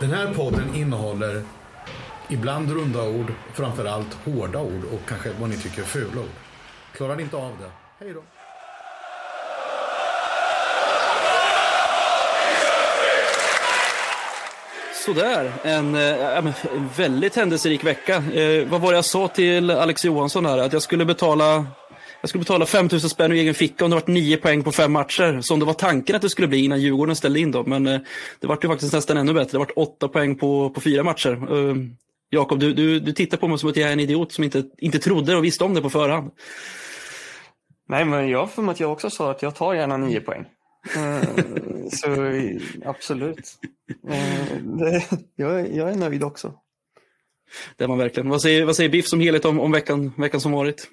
Den här podden innehåller ibland runda ord, framförallt hårda ord och kanske vad ni tycker är fula ord. Klarar ni inte av det? Hej då! Sådär, en, eh, en väldigt händelserik vecka. Eh, vad var det jag sa till Alex Johansson här? Att jag skulle betala jag skulle betala 5000 spänn ur egen ficka om det var 9 poäng på fem matcher. Som det var tanken att det skulle bli innan Djurgården ställde in dem. Men eh, det var ju faktiskt nästan ännu bättre. Det var 8 poäng på, på fyra matcher. Uh, Jakob, du, du, du tittar på mig som att jag är en idiot som inte, inte trodde och visste om det på förhand. Nej, men jag för att jag också sa att jag tar gärna 9 poäng. Uh, så absolut. Uh, det, jag, jag är nöjd också. Det är man verkligen. Vad säger, vad säger Biff som helhet om, om veckan, veckan som varit?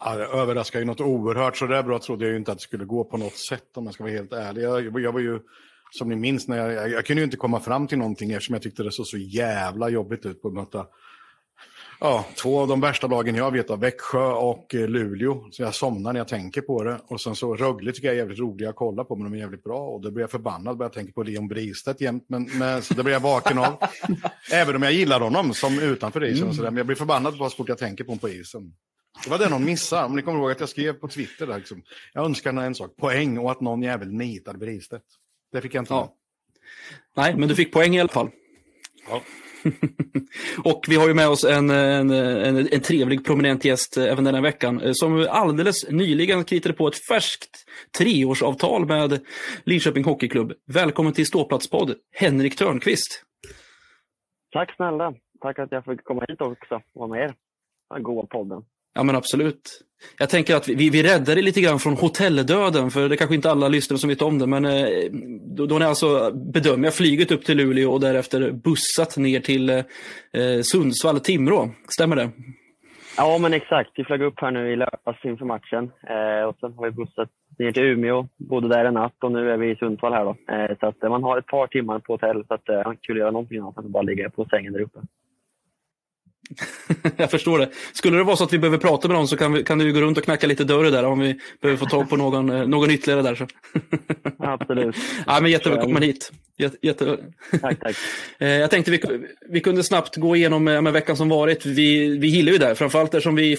Ja, det överraskar ju något oerhört. Så där bra trodde jag ju inte att det skulle gå på något sätt om jag ska vara helt ärlig. Jag, jag var ju, som ni minns, när jag, jag, jag, kunde ju inte komma fram till någonting eftersom jag tyckte det såg så jävla jobbigt ut på att möta ja, två av de värsta lagen jag vet av, Växjö och eh, Luleå. Så jag somnar när jag tänker på det. Och sen så Rögle tycker jag är jävligt roliga att kolla på, men de är jävligt bra. Och då blir jag förbannad när jag tänker på Leon Bristedt jämt. Men, men, så det blir jag vaken av. Även om jag gillar honom som utanför isen. Och så där, men jag blir förbannad på så fort jag tänker på honom på isen. Det var det någon missade. Om ni kommer ihåg att jag skrev på Twitter där, liksom, jag önskar en sak, poäng och att någon jävel nitade Bristedt. Det fick jag inte. Ja. Nej, men du fick poäng i alla fall. Ja. och vi har ju med oss en, en, en, en, trevlig prominent gäst även den här veckan eh, som alldeles nyligen kritade på ett färskt treårsavtal med Linköping Hockeyklubb. Välkommen till Ståplatspodd, Henrik Törnqvist. Tack snälla. Tack att jag fick komma hit också och vara med er. Den goa podden. Ja men absolut. Jag tänker att vi, vi räddade lite grann från hotelldöden, för det är kanske inte alla lyssnare som vet om det, men eh, då, då ni alltså, bedömer jag, flyget upp till Luleå och därefter bussat ner till eh, Sundsvall, Timrå. Stämmer det? Ja men exakt. Vi flög upp här nu i lördags inför matchen eh, och sen har vi bussat ner till Umeå, bodde där en natt och nu är vi i Sundsvall här då. Eh, så att eh, man har ett par timmar på hotell så att eh, man kan göra någonting annat än att bara ligga på sängen där uppe. jag förstår det. Skulle det vara så att vi behöver prata med någon så kan, vi, kan du gå runt och knacka lite dörrar där om vi behöver få tag på någon, eh, någon ytterligare där. Så. Absolut. ja, men jättevälkommen hit. Jätte, jätte... tack, tack. Eh, jag tänkte vi, vi kunde snabbt gå igenom med veckan som varit. Vi, vi gillar ju det, framförallt eftersom vi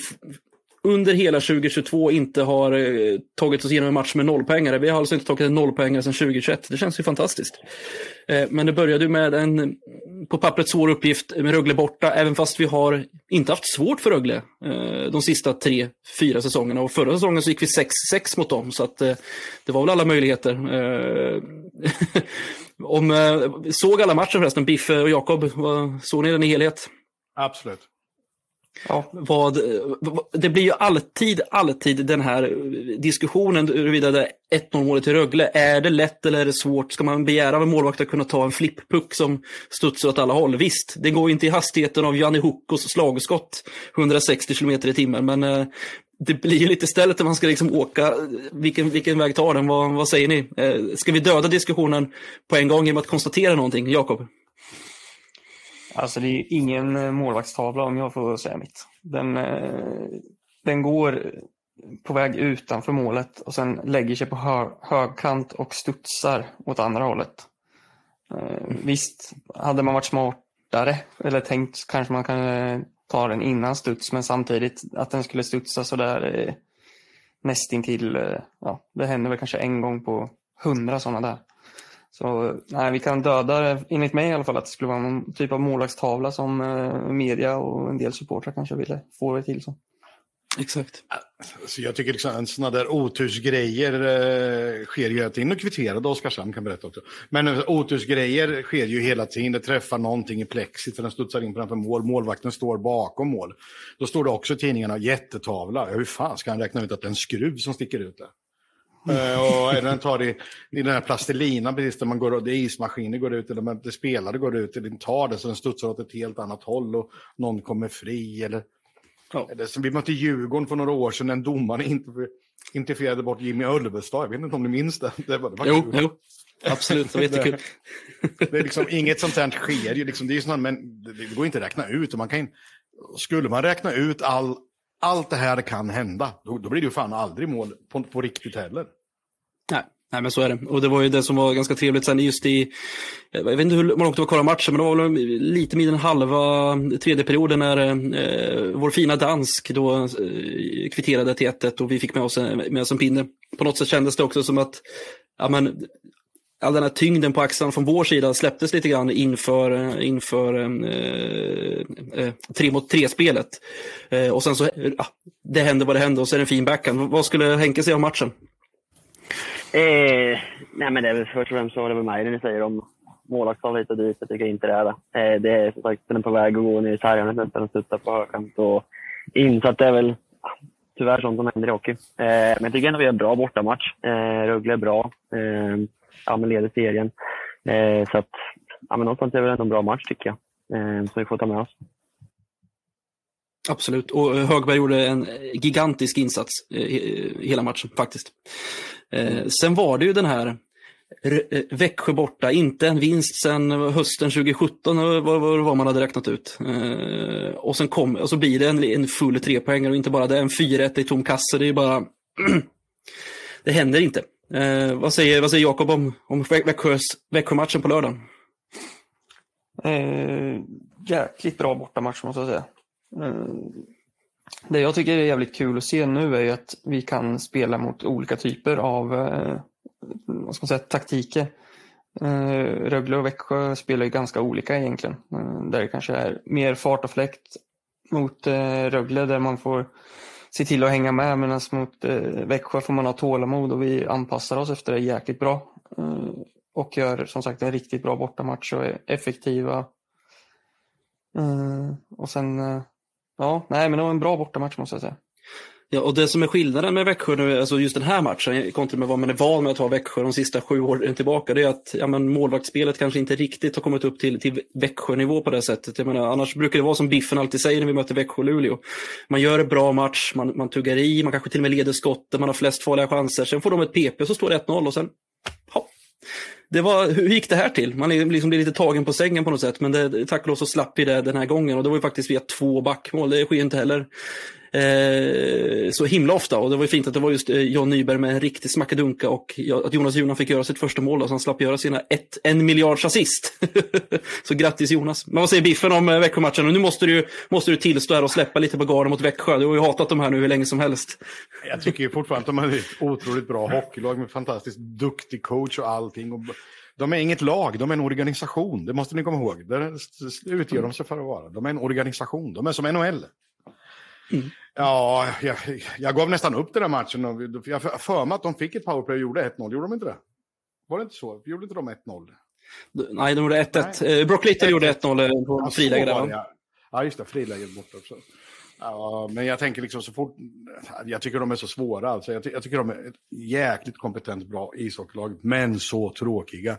under hela 2022 inte har eh, tagit oss igenom en match med nollpoängare. Vi har alltså inte tagit en nollpoängare sedan 2021. Det känns ju fantastiskt. Eh, men det började ju med en på pappret svår uppgift med Rögle borta, även fast vi har inte haft svårt för Rögle eh, de sista tre, fyra säsongerna. Och förra säsongen så gick vi 6-6 mot dem, så att eh, det var väl alla möjligheter. Eh, om, eh, såg alla matcher förresten, Biffe och Jakob? Såg ni den i helhet? Absolut. Ja, vad, det blir ju alltid, alltid den här diskussionen huruvida det är 1-0 målet till Rögle. Är det lätt eller är det svårt? Ska man begära av en målvakt att kunna ta en flipppuck som studsar åt alla håll? Visst, det går ju inte i hastigheten av Janne Hukkos slagskott 160 km i timmen, men eh, det blir ju lite stället när man ska liksom åka. Vilken, vilken väg tar den? Vad, vad säger ni? Eh, ska vi döda diskussionen på en gång genom att konstatera någonting? Jakob? Alltså det är ingen eh, målvaktstavla om jag får säga mitt. Den, eh, den går på väg utanför målet och sen lägger sig på hö högkant och studsar åt andra hållet. Eh, visst, hade man varit smartare eller tänkt kanske man kan ta den innan studs men samtidigt att den skulle studsa sådär nästintill, ja, det händer väl kanske en gång på hundra sådana där. Så nej, vi kan döda det, enligt mig i alla fall, att det skulle vara någon typ av målvaktstavla som eh, media och en del supportrar kanske ville få det till. Så. Exakt. Så jag tycker liksom, sådana där otursgrejer eh, sker ju hela tiden. Och kvitterade Oskarshamn kan berätta också. Men eh, otursgrejer sker ju hela tiden. Det träffar någonting i plexit, den studsar in framför mål. Målvakten står bakom mål. Då står det också i tidningarna jättetavla. hur fan ska han räkna ut att det är en skruv som sticker ut där? Uh, och den tar i, i den här plastelinan, precis där man går, det ismaskiner går ut, eller det spelare går ut, eller den tar det så den studsar åt ett helt annat håll och någon kommer fri. Eller, ja. eller som vi mötte Djurgården för några år sedan, en domare inte interfererade bort Jimmy Ölvestad. Jag vet inte om ni minns det? det, var, det var jo, jo, absolut, det var jättekul. det, det är liksom, inget sånt här sker ju, liksom, det, är sånt, men det, det går inte att räkna ut. Och man kan, skulle man räkna ut all allt det här kan hända, då, då blir det ju fan aldrig mål på, på riktigt heller. Nej. Nej men så är det. Och det var ju det som var ganska trevligt sen just i, eh, jag vet inte hur långt det var kvar av matchen, men det var väl lite mindre än halva tredje perioden när eh, vår fina dansk då eh, kvitterade till 1 och vi fick med oss, med oss en pinne. På något sätt kändes det också som att ja, men, all den här tyngden på axlarna från vår sida släpptes lite grann inför, eh, inför eh, eh, eh, tre mot tre-spelet. Eh, och sen så, ja, det hände vad det hände och så är det en fin backhand. Vad skulle Henke säga om matchen? Eh, nej men det är väl först och främst så var det väl mig ni säger om målvaktstal hit och dit. Jag tycker inte det är det. Eh, det är som sagt, den är på väg att gå ner i sargarna nästan och studsa på högkant och in. Så att det är väl tyvärr sånt som händer i hockey. Eh, men jag tycker ändå vi har en bra bortamatch. Eh, Rögle är bra. Eh, ja, men leder serien. Eh, så att, ja, men någonstans är det väl ändå en bra match tycker jag. Eh, som vi får ta med oss. Absolut, och eh, Högberg gjorde en eh, gigantisk insats eh, hela matchen faktiskt. Eh, sen var det ju den här eh, Växjö borta, inte en vinst sen hösten 2017, eh, vad, vad man hade räknat ut. Och sen kom, och så blir det en, en full trepoängare och inte bara det, en 4-1 i tom kasse. Det är bara... det händer inte. vad säger, vad säger Jakob om, om Växjö-matchen på lördagen? Eh, jäkligt bra bortamatch måste jag säga. Eh, det jag tycker är jävligt kul att se nu är ju att vi kan spela mot olika typer av eh, vad ska man säga, taktiker. Eh, Rögle och Växjö spelar ju ganska olika egentligen. Eh, där det kanske är mer fart och fläkt mot eh, Rögle där man får se till att hänga med medan mot eh, Växjö får man ha tålamod och vi anpassar oss efter det jäkligt bra. Och gör som sagt en riktigt bra bortamatch och är effektiva. Och sen Ja, nej men det var en bra bortamatch måste jag säga. Ja, och det som är skillnaden med Växjö nu, alltså just den här matchen, kontra med vad man är van med att ha Växjö de sista sju åren tillbaka, det är att ja, men målvaktsspelet kanske inte riktigt har kommit upp till, till Växjö-nivå på det sättet. Jag menar, annars brukar det vara som Biffen alltid säger när vi möter Växjö och Luleå. Man gör en bra match, man, man tuggar i, man kanske till och med leder skotten, man har flest farliga chanser. Sen får de ett PP och så står det 1-0 och sen, hopp. Det var, hur gick det här till? Man liksom blir lite tagen på sängen på något sätt, men det, tack och lov så slapp vi det den här gången. Och det var ju faktiskt via två backmål, det sker inte heller eh, så himla ofta. Och det var ju fint att det var just eh, John Nyberg med en riktig smackadunka och att Jonas Junan fick göra sitt första mål då, så han slapp göra sina ett, en miljards assist. så grattis Jonas. Men vad säger Biffen om eh, Växjö-matchen? nu måste du, måste du tillstå här och släppa lite på garden mot Växjö. Du har ju hatat dem här nu hur länge som helst. Jag tycker ju fortfarande att de är ett otroligt bra hockeylag med fantastiskt duktig coach och allting. Och de är inget lag, de är en organisation. Det måste ni komma ihåg. Det utger de sig för att vara. De är en organisation. De är som NHL. Mm. Ja, jag, jag gav nästan upp den där matchen. Jag för mig att de fick ett powerplay och gjorde 1-0. Gjorde de inte det? Var det inte så? Gjorde inte de 1-0? Nej, de gjorde 1-1. Eh, Brock Little gjorde 1-0 på ja, friläge. Ja, just det. Friläget borta också. Ja, men jag tänker liksom så fort... Jag tycker de är så svåra. Alltså. Jag, ty jag tycker de är ett jäkligt kompetent, bra ishockeylag, men så tråkiga.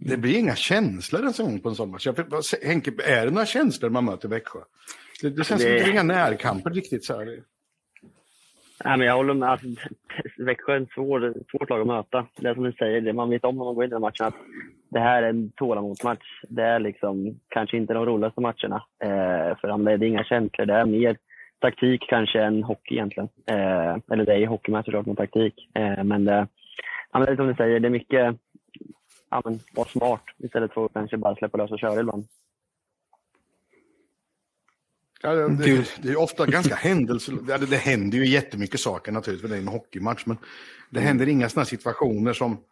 Det blir inga känslor ens en gång på en sån match. Jag, Henke, är det några känslor man möter Växjö? Det, det känns det... att det är inga närkamper riktigt. Så här. Nej, men jag håller med. Alltså, Växjö är ett svår, svårt lag att möta. Det är som du säger, det man vet om när man går in i den matchen att det här är en tålamodsmatch. Det är liksom kanske inte de roligaste matcherna. Eh, för det är inga känslor. Det är mer taktik kanske än hockey egentligen. Eh, eller det är hockey med såklart med taktik. Eh, men det, ja, det är som du säger, det är mycket ja, men, vara smart istället för att kanske bara släppa lös och köra ibland. Ja, det, det, är ofta ganska händelser. Det, det händer ju jättemycket saker naturligtvis, för det är en hockeymatch. Men det händer inga sådana situationer som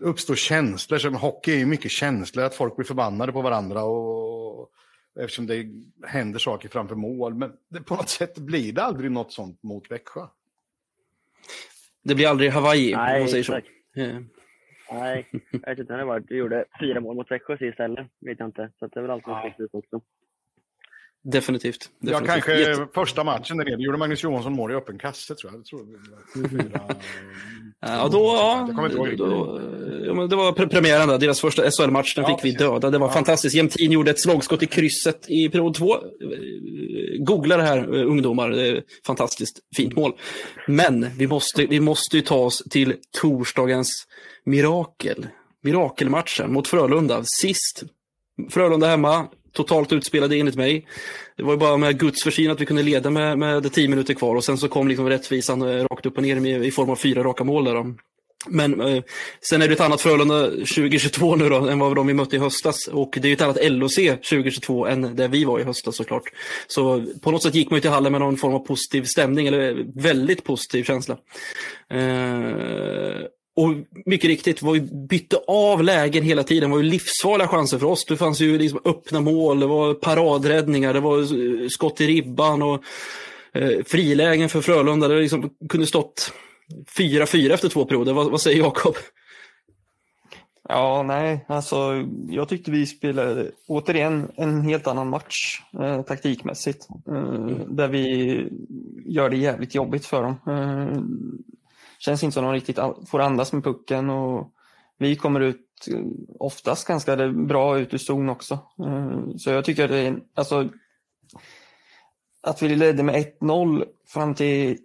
uppstår känslor. Som hockey är ju mycket känslor, att folk blir förbannade på varandra. Och, eftersom det händer saker framför mål. Men det, på något sätt blir det aldrig något sånt mot Växjö. Det blir aldrig Hawaii, Nej, om man säger så. Yeah. Nej, jag vet inte när det var. Vi gjorde fyra mål mot Växjö istället. Vet jag inte. Så det är väl alltid ja. också. Definitivt. definitivt. Ja, kanske Jätte... första matchen där nere gjorde Magnus Johansson mål i öppen kasse tror jag. jag tror fyra... ja, då, ja, då, då, ja, det var premiären där, deras första SHL-match, den ja, fick vi döda. Det var ja. fantastiskt. Jämtin gjorde ett slagskott i krysset i period två. Googla det här, ungdomar. Det är fantastiskt fint mål. Men vi måste, vi måste ju ta oss till torsdagens mirakel. Mirakelmatchen mot Frölunda. Sist Frölunda hemma, totalt utspelade enligt mig. Det var ju bara med Guds försyn att vi kunde leda med, med tio minuter kvar och sen så kom liksom rättvisan eh, rakt upp och ner i form av fyra raka mål där. Men eh, sen är det ett annat Frölunda 2022 nu då, än vad de vi mötte i höstas. Och det är ett annat LOC 2022 än där vi var i höstas såklart. Så på något sätt gick man ju till hallen med någon form av positiv stämning, eller väldigt positiv känsla. Eh, och mycket riktigt, var ju bytte av lägen hela tiden. Det var ju livsfarliga chanser för oss. Det fanns ju liksom öppna mål, det var paradräddningar, det var eh, skott i ribban och eh, frilägen för Frölunda. Det liksom kunde stått 4-4 efter två perioder. Vad, vad säger Jakob? Ja, nej, alltså jag tyckte vi spelade återigen en helt annan match eh, taktikmässigt. Eh, där vi gör det jävligt jobbigt för dem. Eh, känns inte som de riktigt får andas med pucken och vi kommer ut eh, oftast ganska bra ut ur zon också. Eh, så jag tycker att det är, alltså att vi ledde med 1-0 fram till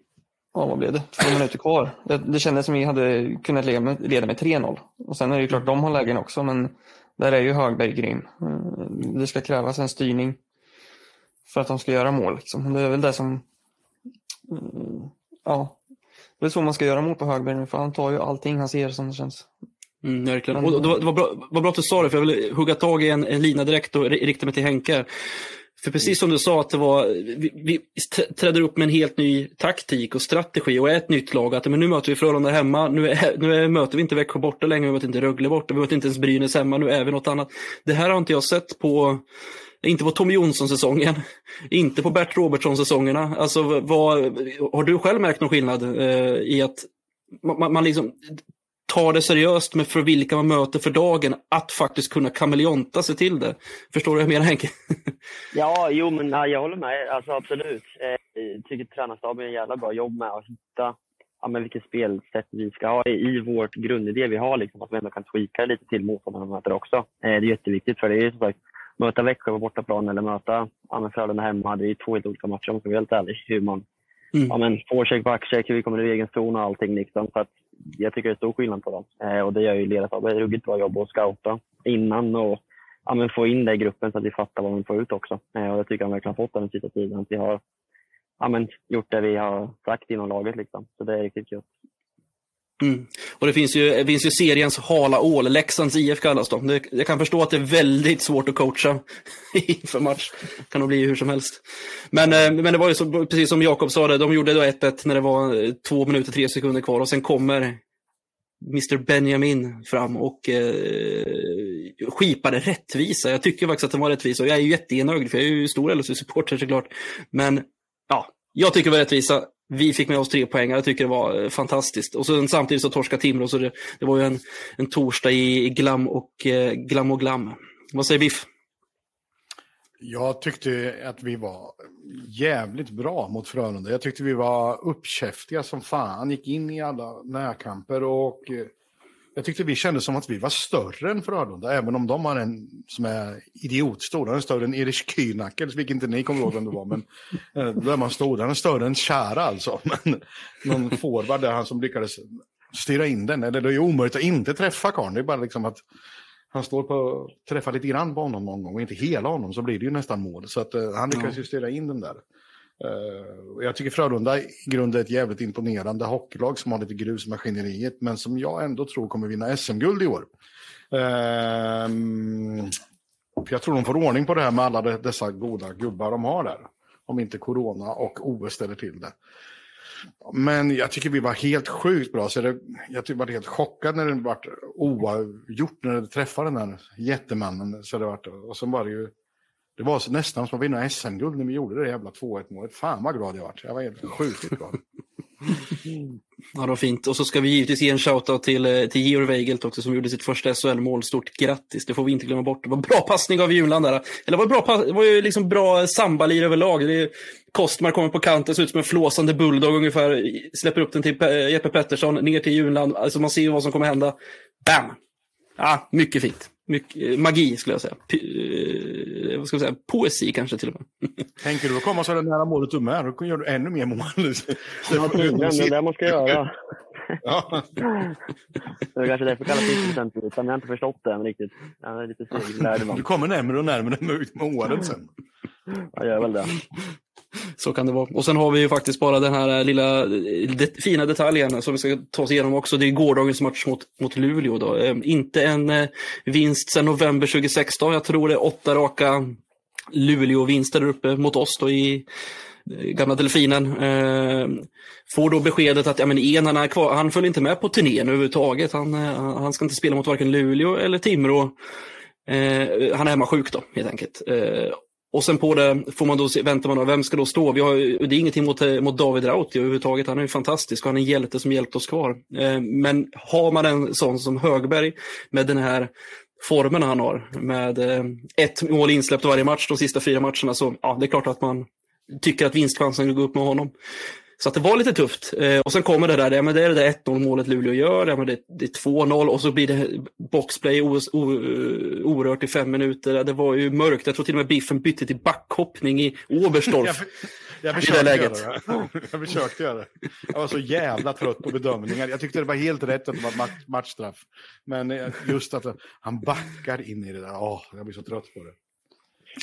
ja, vad blev det? Två minuter kvar. Det, det kändes som vi hade kunnat leda med, leda med 3-0. Och sen är det ju klart, de har lägen också, men där är ju Högberg grym. Eh, det ska krävas en styrning för att de ska göra mål. Liksom. Det är väl det som... Ja, det är så man ska göra mål på Högberg nu, för han tar ju allting han ser som det känns. Mm, verkligen. Och det, var, det var, bra, var bra att du sa det, för jag vill hugga tag i en, en lina direkt och rikta mig till Henke. För precis som du sa, att det var, vi, vi träder upp med en helt ny taktik och strategi och är ett nytt lag. Att men nu möter vi Frölunda hemma, nu, är, nu är, möter vi inte Växjö borta längre, vi möter inte Rögle borta, vi möter inte ens Brynäs hemma, nu är vi något annat. Det här har inte jag sett på, inte på Tommy Jonsson-säsongen, inte på Bert Robertson-säsongerna. Alltså, vad, har du själv märkt någon skillnad eh, i att man, man liksom tar det seriöst med för vilka man möter för dagen, att faktiskt kunna kameleonta sig till det. Förstår du vad jag menar Henke? ja, jo men ja, jag håller med. Alltså absolut. Eh, jag tycker tränarstaben gör en jävla bra jobb med att hitta ja, men vilket spelsätt vi ska ha i vårt grundidé vi har. Liksom, att vi ändå kan tweaka lite till motståndarna möter också. Eh, det är jätteviktigt för det är som sagt, möta Växjö på bortaplan eller möta ja, Frölunda hemma. Det är två helt olika matcher om jag ska vara helt ärlig. Hur man Mm. Ja, men forecheck, backcheck, hur vi kommer i egen zon och allting. Liksom. Så att jag tycker det är stor skillnad på dem. Eh, och det gör ju ledarstaben ett ruggigt bra jobb att scouta innan och ja, men få in det i gruppen så att vi fattar vad vi får ut också. Eh, och jag tycker jag verkligen har fått den sista tiden. Att vi har ja, men, gjort det vi har sagt inom laget. Liksom. Så det är riktigt kul. Mm. Och det finns, ju, det finns ju seriens hala ål, Leksands IF kallas de. Det, jag kan förstå att det är väldigt svårt att coacha inför match. Det kan nog bli hur som helst. Men, eh, men det var ju så, precis som Jakob sa, det, de gjorde då 1-1 när det var eh, två minuter, tre sekunder kvar och sen kommer Mr Benjamin fram och eh, skipade rättvisa. Jag tycker faktiskt att den var rättvis och jag är ju jätteenögd för jag är ju stor LSU-supporter såklart. Men ja, jag tycker det var rättvisa vi fick med oss tre poäng. Jag tycker det var eh, fantastiskt. Och sen, samtidigt så torskade Timrå, så det, det, var ju en, en torsdag i, glam och, eh, glam och glam. Vad säger Biff? Jag tyckte att vi var jävligt bra mot Frölunda. Jag tyckte vi var uppkäftiga som fan. Gick in i alla närkamper och eh, jag tyckte vi kände som att vi var större än Frölunda, även om de har en som är idiotstor. Den är större än Erich Kühnacke, vilket inte ni kommer ihåg vem det var. Men eh, då är man stor. Den är större än Kära alltså. Men någon forward där, han som lyckades styra in den. Det är ju omöjligt att inte träffa karln. Det är bara liksom att han står på träffa lite grann på honom någon gång och inte hela honom så blir det ju nästan mål. Så att, uh, han lyckades ju styra in den där. Uh, jag tycker Frölunda i grunden är ett jävligt imponerande hockeylag som har lite grus i maskineriet, men som jag ändå tror kommer vinna SM-guld i år. Uh, för jag tror de får ordning på det här med alla dessa goda gubbar de har där. Om inte corona och OS ställer till det. Men jag tycker vi var helt sjukt bra. Så det, jag tycker var helt chockad när det var oavgjort när det träffade den här jättemannen. Så det var, och sen var det ju det var nästan som att vinna SM-guld när vi gjorde det jävla 2-1 målet. Fan vad glad jag vart. Jag var helt sjukt glad. Ja, det var fint. Och så ska vi givetvis ge en shoutout till, eh, till Georg Weigelt också som gjorde sitt första SHL-mål. Stort grattis, det får vi inte glömma bort. Det var bra passning av Junland där. Eller det var, bra, det var ju liksom bra eh, sambalir överlag. Det är, Kostmar kommer på kanten, ser ut som en flåsande bulldog ungefär. Släpper upp den till Jeppe Pettersson, ner till Junland. Alltså man ser ju vad som kommer hända. Bam! Ja, mycket fint. Mycket, eh, magi skulle jag säga. P eh, vad ska jag säga. Poesi kanske till och med. Tänker du att komma så nära målet du med, då gör du ännu mer mål. ja, det är det man ska göra. ja. Det är kanske därför kallas det men jag har inte förstått det än riktigt. Jag är lite Du kommer närmare och närmare med åren sen. Jag gör väl det. Så kan det vara. Och sen har vi ju faktiskt bara den här eh, lilla eh, det, fina detaljen som vi ska ta oss igenom också. Det är gårdagens match mot, mot Luleå. Då. Eh, inte en eh, vinst sedan november 2016. Jag tror det är åtta raka Luleå-vinster där uppe mot oss då i eh, gamla Delfinen. Eh, får då beskedet att ja, men en, är kvar, han följer inte med på turnén överhuvudtaget. Han, eh, han ska inte spela mot varken Luleå eller Timrå. Eh, han är hemma sjuk då, helt enkelt. Eh, och sen på det får man då se, väntar man då, vem ska då stå? Vi har, det är ingenting mot, eh, mot David Rauti överhuvudtaget, han är ju fantastisk och han är en hjälte som hjälpt oss kvar. Eh, men har man en sån som Högberg med den här formen han har, med eh, ett mål insläppt varje match de sista fyra matcherna, så ja, det är klart att man tycker att vinstchansen går upp med honom. Så att det var lite tufft. Eh, och sen kommer det där, ja, men det är det där 1-0 målet Luleå gör, ja, men det, det är 2-0 och så blir det boxplay o, o, orört i fem minuter. Det var ju mörkt, jag tror till och med Biffen bytte till backhoppning i Oberstdorf. jag, försökte göra det. Jag försökte göra det. Jag var så jävla trött på bedömningar. Jag tyckte det var helt rätt att det var matchstraff. Men eh, just att han backar in i det där, åh, jag blir så trött på det.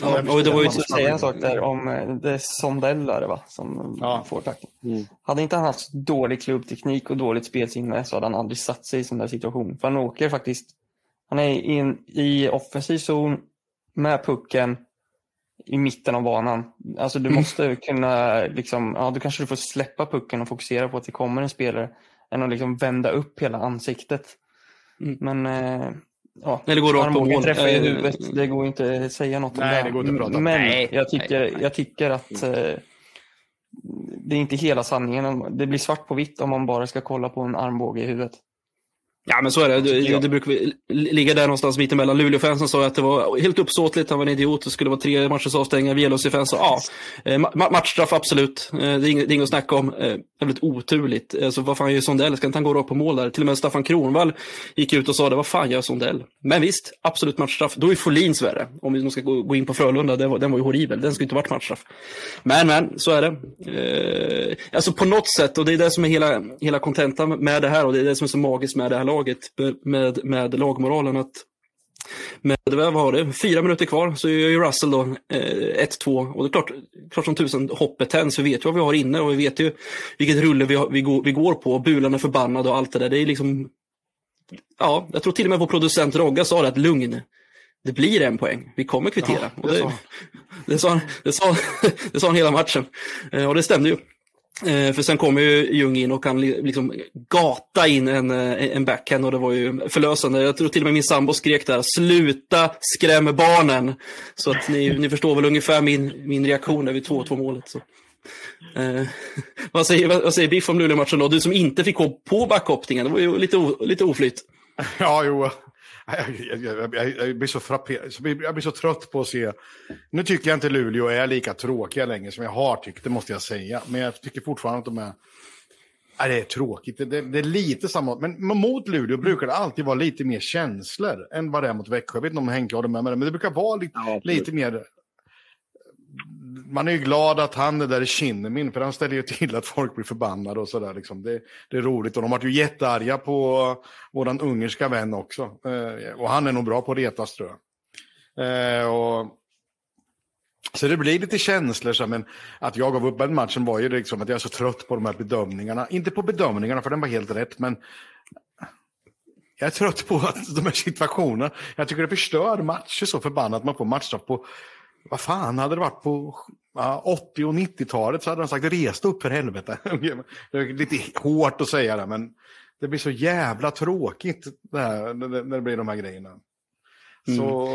Ja, och det var ju så säga en sak där om eh, det är Sondellare va, som ja. får tacken. Mm. Hade inte han haft dålig klubbteknik och dåligt spelsinne så hade han aldrig satt sig i sån där situation. För han åker faktiskt, han är in, i offensiv zon med pucken i mitten av banan. Alltså du mm. måste kunna, liksom, ja då kanske du får släppa pucken och fokusera på att det kommer en spelare än att liksom vända upp hela ansiktet. Mm. Men eh, Ja, Eller går rakt på mål. träffar i eh, huvudet. Det går inte att säga något Nej, om det. det går inte att prata om. Men Nej. Jag, tycker, jag tycker att eh, det är inte hela sanningen. Det blir svart på vitt om man bara ska kolla på en armbåge i huvudet. Ja, men så är det. Det, det brukar ligga där någonstans mitt emellan. Luleå-fansen sa att det var helt uppsåtligt, han var en idiot, det skulle vara tre matchers avstängningar. Vielossi-fans sa ja, eh, matchstraff absolut. Eh, det är inget, det är inget att snacka om. Eh, väldigt oturligt. Alltså, vad fan gör Sondell? Ska inte han gå rakt på mål där? Till och med Staffan Kronvall gick ut och sa det. Vad fan gör Sondell? Men visst, absolut matchstraff. Då är Folins värre. Om vi ska gå in på Frölunda, den var, den var ju horribel. Den skulle inte varit matchstraff. Men, men, så är det. alltså på något sätt, och det är det som är hela, hela kontentan med det här och det är det som är så magiskt med det här laget med, med lagmoralen. att med, vad var det, fyra minuter kvar så gör ju Russell då eh, 1-2 och det är klart, klart som tusen hoppet tänds, vi vet ju vad vi har inne och vi vet ju vilket rulle vi, har, vi, går, vi går på, bulan är förbannad och allt det där. Det är liksom, ja, jag tror till och med vår producent Rogga sa det att lugn, det blir en poäng, vi kommer kvittera. Ja, det, det, det, sa, det, sa, det sa han hela matchen eh, och det stämde ju. Eh, för sen kommer ju Ljung in och kan liksom gata in en, eh, en backhand och det var ju förlösande. Jag tror till och med min sambo skrek där, sluta skräm barnen. Så att ni, ni förstår väl ungefär min, min reaktion där vid 2-2 målet. Så. Eh, vad, säger, vad, säger Biff om Luleå-matchen då? Du som inte fick gå på backhoppningen, det var ju lite, o, lite oflytt. Ja, jo. Jag, jag, jag, jag, blir så frapperad, jag blir så trött på att se. Nu tycker jag inte Luleå är lika tråkiga längre som jag har tyckt, det måste jag säga. Men jag tycker fortfarande att de är... Nej, det är tråkigt, det, det, det, är lite samma. Men mot Luleå brukar det alltid vara lite mer känslor än vad det är mot Växjö. Jag vet inte om Henke håller med mig, men det brukar vara lite, ja, lite mer man är ju glad att han är där i Kinnemin, för han ställer ju till att folk blir förbannade och sådär. Liksom. Det, det, är roligt och de har ju jättearga på våran ungerska vän också. Eh, och han är nog bra på att retas tror jag. Eh, och... Så det blir lite känslor, så, men att jag gav upp den matchen var ju liksom att jag är så trött på de här bedömningarna. Inte på bedömningarna, för den var helt rätt, men jag är trött på att de här situationerna. Jag tycker det förstör matcher så förbannat. Man får matchstraff på vad fan, hade det varit på ja, 80 och 90-talet så hade de sagt rest upp för helvete. det är lite hårt att säga det, men det blir så jävla tråkigt det här, när det blir de här grejerna. Mm. Så,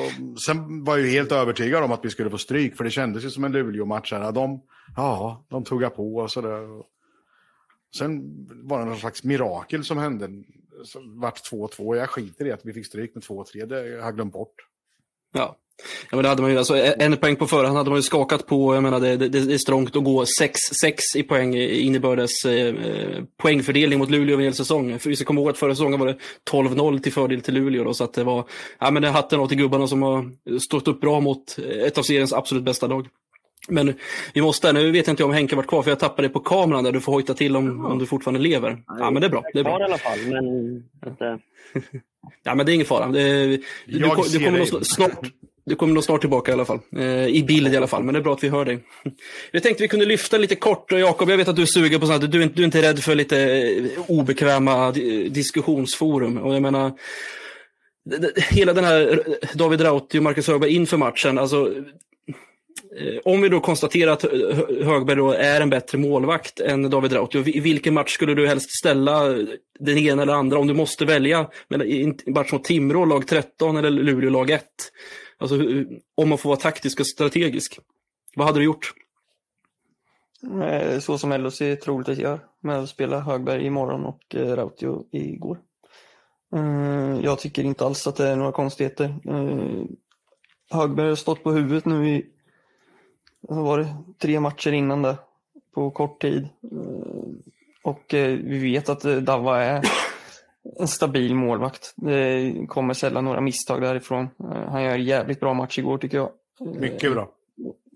sen var jag helt övertygad om att vi skulle få stryk, för det kändes ju som en Luleå-match. De, ja, de tog på och sådär. Sen var det någon slags mirakel som hände. Så vart 2-2. Jag skiter i att vi fick stryk med 2-3, det har jag glömt bort. Ja, Ja, men det hade man ju, alltså, en poäng på förhand hade man ju skakat på. Jag menar, det, det, det är strångt att gå 6-6 i poäng innebördes eh, poängfördelning mot Luleå över en hel säsong. För vi ska komma ihåg att förra säsongen var det 12-0 till fördel till Luleå. Då, så att det var, ja men det hatten av till gubbarna som har stått upp bra mot ett av seriens absolut bästa lag. Men vi måste, nu vet jag inte om Henke varit kvar för jag tappade det på kameran där du får hojta till om, om du fortfarande lever. Ja men det är bra. Det är bra. i alla fall, men ja men det är ingen fara. Det, du, du, du kommer nog snart, du kommer nog snart tillbaka i alla fall. Eh, I bild i alla fall, men det är bra att vi hör dig. Jag tänkte vi kunde lyfta lite kort, Jakob, jag vet att du suger på sånt, du, är, du är inte rädd för lite eh, obekväma diskussionsforum. Och jag menar, hela den här David Rauti och Marcus Högberg inför matchen, alltså eh, om vi då konstaterar att Högberg då är en bättre målvakt än David Rautio, i vilken match skulle du helst ställa den ena eller andra om du måste välja? En match mot Timrå, lag 13 eller Luleå, lag 1? Alltså om man får vara taktisk och strategisk. Vad hade du gjort? Eh, så som LHC troligtvis gör, med att spela Högberg imorgon och eh, Rautio igår. Eh, jag tycker inte alls att det är några konstigheter. Högberg har stått på huvudet nu i var det, tre matcher innan det på kort tid. Och vi vet att Dava är en stabil målvakt. Det kommer sällan några misstag därifrån. Han gör jävligt bra match igår tycker jag. Mycket bra.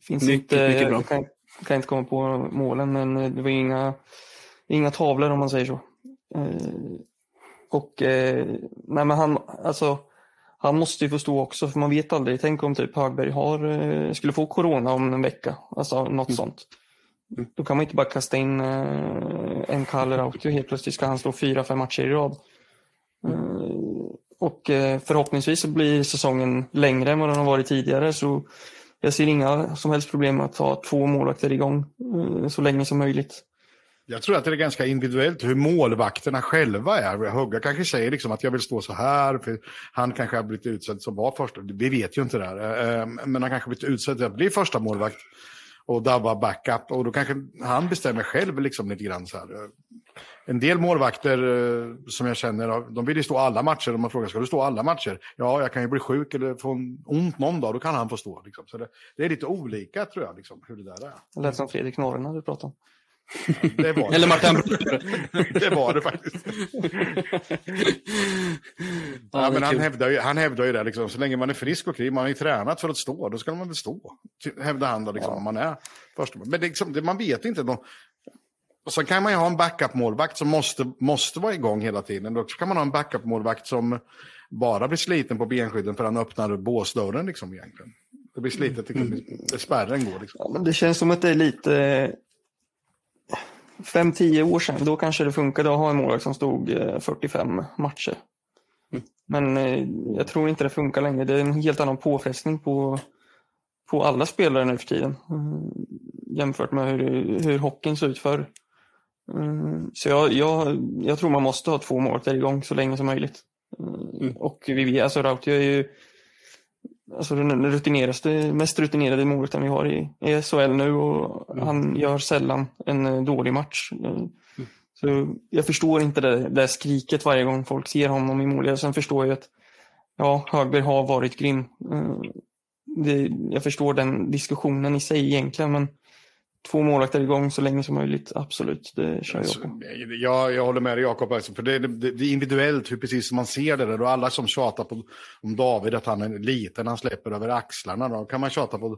Finns mycket, inte, mycket bra. Kan, kan, inte komma på målen men det var inga, inga tavlor om man säger så. Och nej men han, alltså han måste ju få stå också, för man vet aldrig. Tänk om typ Högberg har, eh, skulle få corona om en vecka, alltså något mm. sånt. Mm. Då kan man inte bara kasta in eh, en Kalle Rautio helt plötsligt ska han stå fyra, fem matcher i rad. Mm. Och förhoppningsvis så blir säsongen längre än vad den har varit tidigare så jag ser inga som helst problem med att ha två målvakter igång så länge som möjligt. Jag tror att det är ganska individuellt hur målvakterna själva är. Hugga kanske säger liksom att jag vill stå så här, för han kanske har blivit utsedd som var första. Vi vet ju inte det här. Eh, men han kanske har blivit utsedd att bli första målvakt och Dabba backup. Och då kanske han bestämmer själv liksom lite grann så här. En del målvakter eh, som jag känner, de vill ju stå alla matcher. Om man frågar, ska du stå alla matcher? Ja, jag kan ju bli sjuk eller få ont någon dag, då kan han få stå. Liksom. Så det, det, är lite olika tror jag, liksom, hur det där är. Det lät som Fredrik Norrena du pratade om. Det var det. Eller Martin Det var det faktiskt. ja, men han, hävdar ju, han hävdar ju det, liksom, så länge man är frisk och kry, man har ju tränat för att stå, då ska man väl stå. Hävdar han då, liksom, ja. om man är första. Men liksom, det, man vet inte. De, och så kan man ju ha en backup-målvakt som måste, måste vara igång hela tiden. Då kan man ha en backup-målvakt som bara blir sliten på benskydden för han öppnar båsdörren liksom egentligen. Det blir slitet, mm. det, spärren går. Liksom. Ja, men det känns som att det är lite 5-10 år sedan, då kanske det funkade att ha en målvakt som stod 45 eh, matcher. Mm. Men eh, jag tror inte det funkar längre. Det är en helt annan påfrestning på, på alla spelare nu för tiden. Mm, jämfört med hur, hur hockeyn såg ut förr. Mm, så jag, jag, jag tror man måste ha två målvakter igång så länge som möjligt. Mm. Och vi, alltså Rautio är ju alltså den rutineraste, mest rutinerade målvakten vi har i, i SHL nu och mm. han gör sällan en eh, dålig match. Mm. Så jag förstår inte det där skriket varje gång folk ser honom i mål. Sen förstår jag att ja, Högberg har varit grym. Eh, det, jag förstår den diskussionen i sig egentligen men två målvakter igång så länge som möjligt. Absolut, det kör jag på. Jag, jag håller med dig Jakob, alltså, för det, det, det, är individuellt hur precis man ser det där. Och alla som tjatar på, om David att han är liten, han släpper över axlarna. Då kan man tjata på,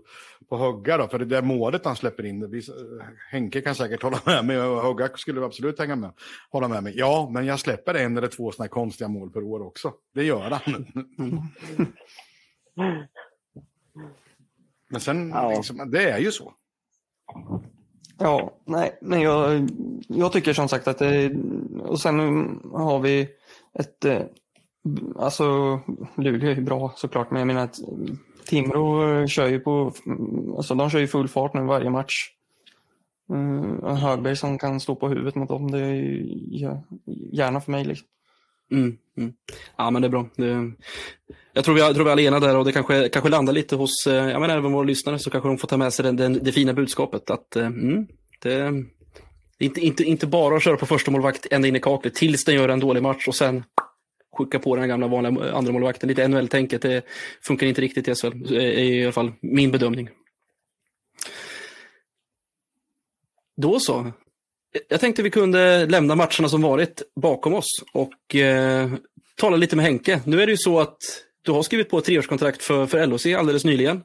på Hugga då, för det där målet han släpper in. Det, Henke kan säkert hålla med mig och Hugga skulle absolut hänga med, hålla med mig. Ja, men jag släpper en eller två sådana konstiga mål per år också. Det gör han. men sen, ja. liksom, det är ju så. Ja, nej, men jag, jag tycker som sagt att det, och sen har vi ett, eh, alltså Luleå är ju bra såklart, men jag menar att Timrå kör ju på, alltså de kör ju full fart nu varje match. Uh, Högberg som kan stå på huvudet mot dem, det är ju gärna för mig liksom. Mm, mm. Ja, men det är bra. Det, jag tror vi, jag tror vi alla är ena där och det kanske, kanske landar lite hos, ja jag menar även våra lyssnare så kanske de får ta med sig den, den, det fina budskapet att eh, mm, det, inte, inte, inte bara att köra på första målvakt ända in i kaklet tills den gör en dålig match och sen skicka på den gamla vanliga andra målvakten. Lite NHL-tänket, det funkar inte riktigt i SHL, eh, är i alla fall min bedömning. Då så. Jag tänkte vi kunde lämna matcherna som varit bakom oss och eh, tala lite med Henke. Nu är det ju så att du har skrivit på ett treårskontrakt för, för LOC alldeles nyligen.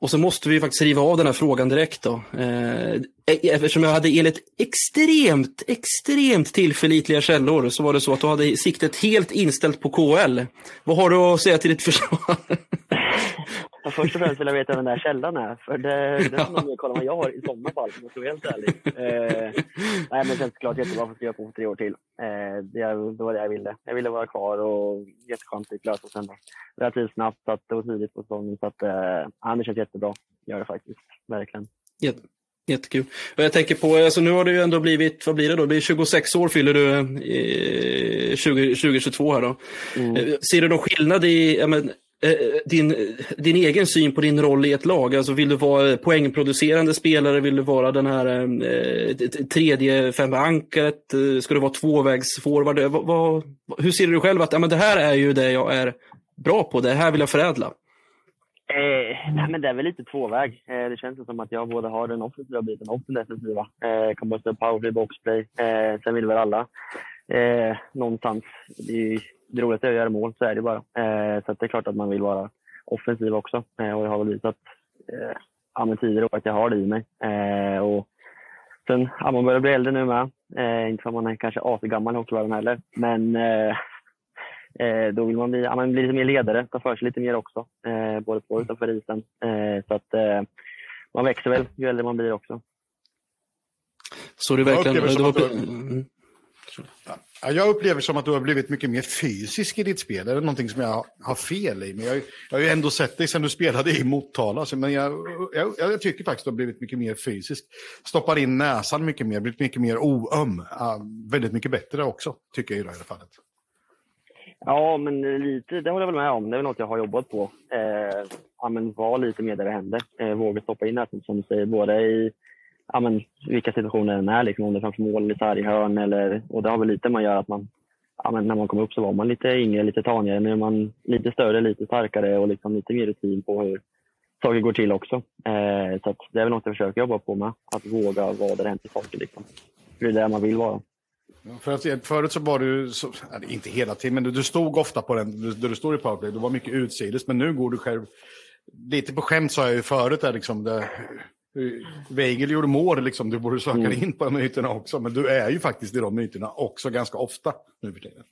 Och så måste vi faktiskt riva av den här frågan direkt då. Eh, eh, eftersom jag hade enligt extremt, extremt tillförlitliga källor så var det så att du hade siktet helt inställt på KL. Vad har du att säga till ditt försvar? först och främst vill jag veta vem den där källan är. För det, är nog mer kolla vad jag har i sådana fall, om jag ska vara helt ärlig. Eh, nej, men det känns klart jättebra att skriva på tre år till. Eh, det, det var det jag ville. Jag ville vara kvar och jätteskönt att lösa sen. Relativt snabbt, så att det var tidigt på säsongen. Så att, eh, det känns jättebra. Gör det faktiskt. Verkligen. Jätte, jättekul. Och jag tänker på, alltså nu har du ju ändå blivit, vad blir det då? Det blir 26 år fyller du eh, 20, 2022 här då. Mm. Eh, ser du någon skillnad i, ja, men, Eh, eh, din, din egen syn på din roll i ett lag? Alltså vill du vara poängproducerande spelare? Vill du vara den här eh, tredje femankaret? Eh, ska du vara tvåvägsforward? Eh, hur ser du själv att ja, men det här är ju det jag är bra på, det här vill jag förädla? Eh, nej, men det är väl lite tvåväg. Eh, det känns som att jag både har den offensiva biten och den defensiva. Eh, kan både powerplay, boxplay. Eh, sen vill väl alla eh, någonstans. Det är, det roligaste är att göra mål, så är det bara. Eh, så det är klart att man vill vara offensiv också. Eh, och jag har väl visat eh, ja, tidigare att jag har det i mig. Eh, och sen, ja, man börjar bli äldre nu med. Eh, inte för att man är kanske asgammal i hockeyvärlden heller. Men eh, eh, då vill man bli, ja, man blir lite mer ledare, ta för sig lite mer också. Eh, både på och utanför isen. Eh, så att eh, man växer väl ju äldre man blir också. Så det verkligen... Det var... Ja, jag upplever som att du har blivit mycket mer fysisk i ditt spel. Är det någonting som jag har fel i? Men jag, jag har ju ändå sett dig sedan du spelade i Motala. Men jag, jag, jag, tycker faktiskt att du har blivit mycket mer fysisk. Stoppar in näsan mycket mer, blivit mycket mer oöm. Ja, väldigt mycket bättre också, tycker jag i det här fallet. Ja, men lite, det håller jag väl med om. Det är väl något jag har jobbat på. Eh, ja, men var lite mer där det händer. Eh, våga stoppa in näsan, som du säger, både i ja, men, vilka situationer den är, liksom, om det är framför mål eller sarghörn. Eller, och det har väl lite med att göra att man, ja, men när man kom upp så var man lite yngre, lite tanigare. Nu är man lite större, lite starkare och liksom lite mer rutin på hur saker går till också. Eh, så det är väl något jag försöker jobba på med, att våga vara där det händer saker. Liksom. För det är där man vill vara. För att, förut så var du, så, inte hela tiden, men du, du stod ofta på den, där du stod i powerplay, du var mycket utsides, men nu går du själv, lite på skämt sa jag ju förut, där liksom det, Weigel gjorde mål, liksom, du borde söka mm. in på de myterna också. Men du är ju faktiskt i de myterna också ganska ofta nu för tiden.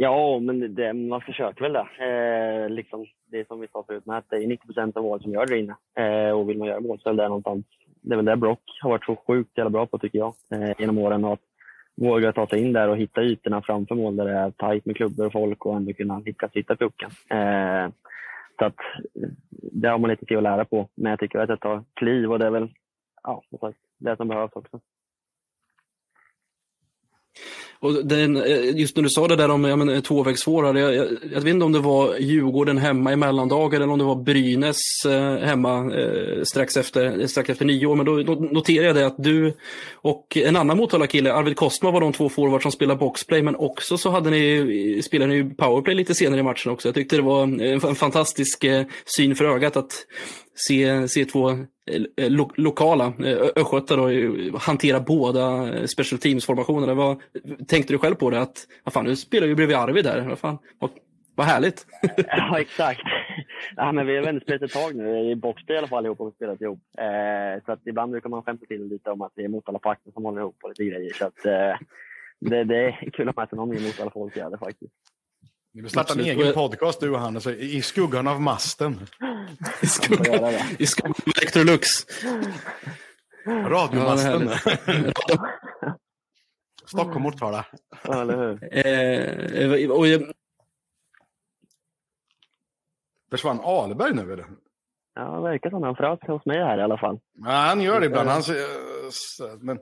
Ja, men det, man försöker väl det. Eh, liksom, det är som vi sa förut, med att det är 90 procent av mål som gör det inne. Eh, och vill man göra mål så är det någonstans. Det är väl det Brock har varit så sjukt jävla bra på tycker jag, eh, genom åren. Att våga ta sig in där och hitta ytorna framför mål där det är tajt med klubbor och folk och ändå kunna lyckas hitta pucken. Eh, så att eh, det har man lite till att lära på. Men jag tycker att jag tar kliv och det är väl ja, det som behövs också. Och den, eh, just när du sa det där om ja, eh, jag, jag, jag, vet inte om det var Djurgården hemma i mellandagar eller om det var Brynäs eh, hemma eh, strax, efter, strax efter nio år. Men då, då noterade jag det att du och en annan Motala-kille, Arvid Kostma, var de två forwards som spelade boxplay, men också så hade ni, eh, spelade ni powerplay lite senare i matchen också. Jag tyckte det var en, en fantastisk eh, syn för ögat att se, se två eh, eh, lo, lokala eh, östgötar hantera båda special teams-formationerna. Vad, tänkte du själv på det? Att vad fan, nu spelar vi bredvid Arvid där. Vad, fan, vad, vad härligt. ja, exakt. Ja, men vi har väl spelat ett tag nu, i boxplay i alla fall ihop och spelat ihop. Eh, så att ibland brukar man skämta till lite om att det är Motala-pakten som håller ihop och lite grejer. Så att, eh, det, det är kul att möta någon mer Motala-folk faktiskt. Ni vill starta en egen podcast du och han, alltså, i skuggan av masten. I skuggan, i skuggan av Electrolux. Radiomasten. Stockholm, Motala. Ja, eller hur. Eh, och jag... Försvann Alberg nu eller? Ja, det verkar som han frös hos mig här i alla fall. Ja, han gör det ibland. Han, men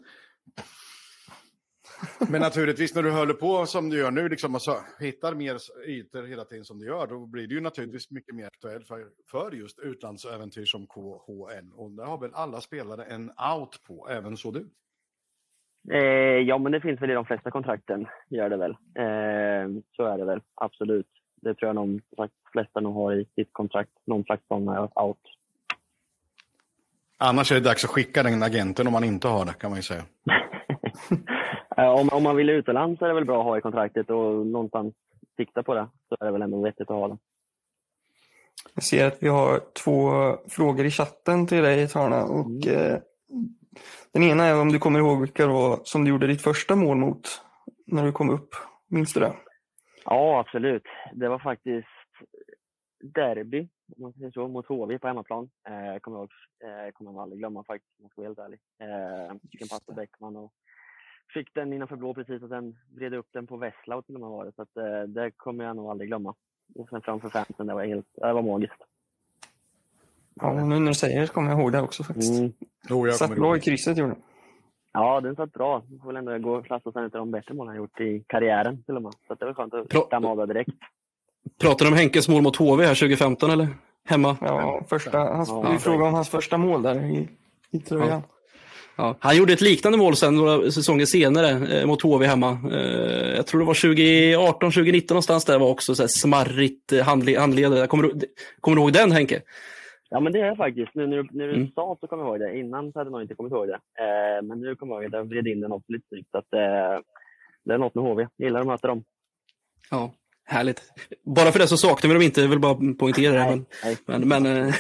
men naturligtvis när du håller på som du gör nu, liksom, alltså, hittar mer ytor hela tiden som du gör, då blir det ju naturligtvis mycket mer aktuellt för, för just utlandsäventyr som KHL. Och där har väl alla spelare en out på, även så du? Eh, ja, men det finns väl i de flesta kontrakten, gör det väl. Eh, så är det väl, absolut. Det tror jag de flesta nog har i sitt kontrakt, någon slags sån out. Annars är det dags att skicka den agenten om man inte har det, kan man ju säga. Eh, om, om man vill utomlands är det väl bra att ha i kontraktet och någonstans sikta på det. Så är det väl ändå vettigt att ha det. Jag ser att vi har två frågor i chatten till dig, Tarna. Och, mm. eh, den ena är om du kommer ihåg vilka var som du gjorde ditt första mål mot när du kom upp. Minns du det? Ja, absolut. Det var faktiskt derby om man säger så, mot HV på hemmaplan. Eh, kommer jag ihåg, eh, kommer jag aldrig glömma faktiskt, om jag ska vara helt ärlig. Eh, Bäckman och fick den innanför blå precis och sen vred upp den på Vesslau till och med var det. Så att, eh, det kommer jag nog aldrig glömma. Och sen framför fansen, det var helt, det var magiskt. Ja, nu när du säger det så kommer jag ihåg det också faktiskt. Mm. Jag Satt bra i krysset gjorde den. Ja, den satt bra. Du får väl ändå gå och klassa sen utav de bättre mål han gjort i karriären till och med. Så att det var skönt att av det direkt. Pratar du om Henkes mål mot HV här 2015 eller? Hemma? Ja, första, hans, Ja, vi frågade om hans första mål där i, i tröjan. Ja. Han gjorde ett liknande mål sen några säsonger senare eh, mot HV hemma. Eh, jag tror det var 2018, 2019 någonstans där var också så här smarrigt eh, handle- handled. Kommer du, kommer du ihåg den Henke? Ja, men det är jag faktiskt. Nu när du, när du Mm. sa så kommer jag ihåg det. Innan så hade jag nog inte kommit ihåg det. Eh, men nu kommer jag ihåg att jag vred in den också lite snyggt. Så att, eh, det är något med HV. Gillar att möta dem. Ja, härligt. Bara för det så saknar vi dem inte, jag vill bara poängtera det. Men, Nej. men, men eh,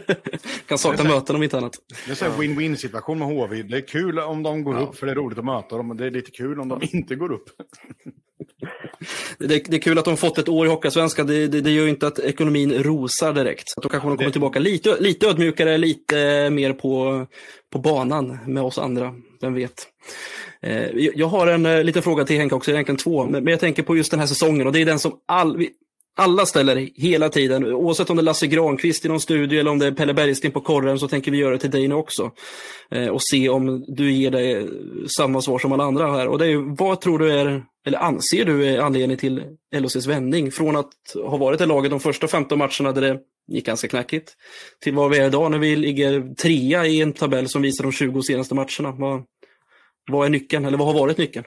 kan sakna möten om inte annat. Det är så här win-win situation med HV. Det är kul om de går Ja. upp för det är roligt att möta dem. Men det är lite kul om de inte går upp. Det, det är kul att de fått ett år i Hockeyallsvenskan. Det, det, det gör ju inte att ekonomin rosar direkt. Så att då kanske de kommer tillbaka lite, lite ödmjukare, lite mer på, på banan med oss andra. Vem vet. Eh, jag- har en eh, liten fråga till Henke också, egentligen två. Men, jag tänker på just den här säsongen och det är den som all, alla ställer hela tiden. Oavsett om det är Lasse Granqvist i någon studio eller om det är Pelle Bergsten på korren så tänker vi göra det till dig nu också. Eh, och se om du ger dig samma svar som alla andra här. Och det är vad tror du är, eller anser du är anledningen till LHCs vändning? Från att ha varit det laget de första 15 matcherna där det gick ganska knackigt, till vad vi är idag när vi ligger trea i en tabell som visar de 20 senaste matcherna. Vad, vad är nyckeln, eller vad har varit nyckeln?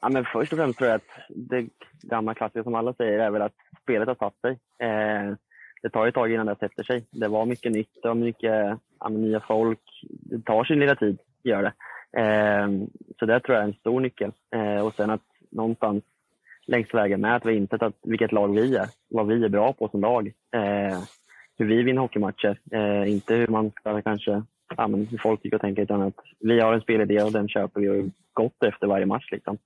Ja, men först och främst tror jag att det gamla klassiska som alla säger är väl att spelet har satt sig. Eh, det tar ju ett tag innan det sätter sig. Det var mycket nytt, det var mycket ja, nya folk. Det tar sin lilla tid, gör det. Eh, så det tror jag är en stor nyckel. Eh, och sen att någonstans längs vägen med att vi insett att vilket lag vi är, vad vi är bra på som lag. Eh, hur vi vinner hockeymatcher, eh, inte hur man kanske, ja, men hur folk tycker och tänker, utan att vi har en spelidé och den köper vi och gått efter varje match. Liksom.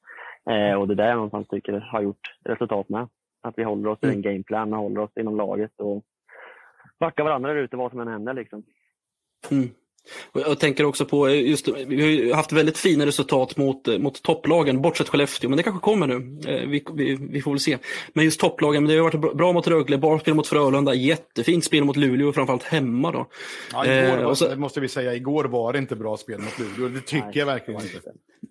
Eh, och det är där jag någonstans tycker har gjort resultat med. Att vi håller oss i Mm. en gameplan och håller oss inom laget och backar varandra där ute vad som än händer. Liksom. Mm. Och Jag tänker också på, just, vi har ju haft väldigt fina resultat mot, mot topplagen, bortsett Skellefteå, men det kanske kommer nu. Eh, Vi, vi, vi får väl se. Men just topplagen, men det har varit bra- mot Rögle, bra spel mot Frölunda, jättefint spel mot Luleå, framförallt hemma då. Ja, igår, Eh, så- det måste vi säga, igår var det inte bra spel mot Luleå. Det tycker Nej, jag verkligen inte.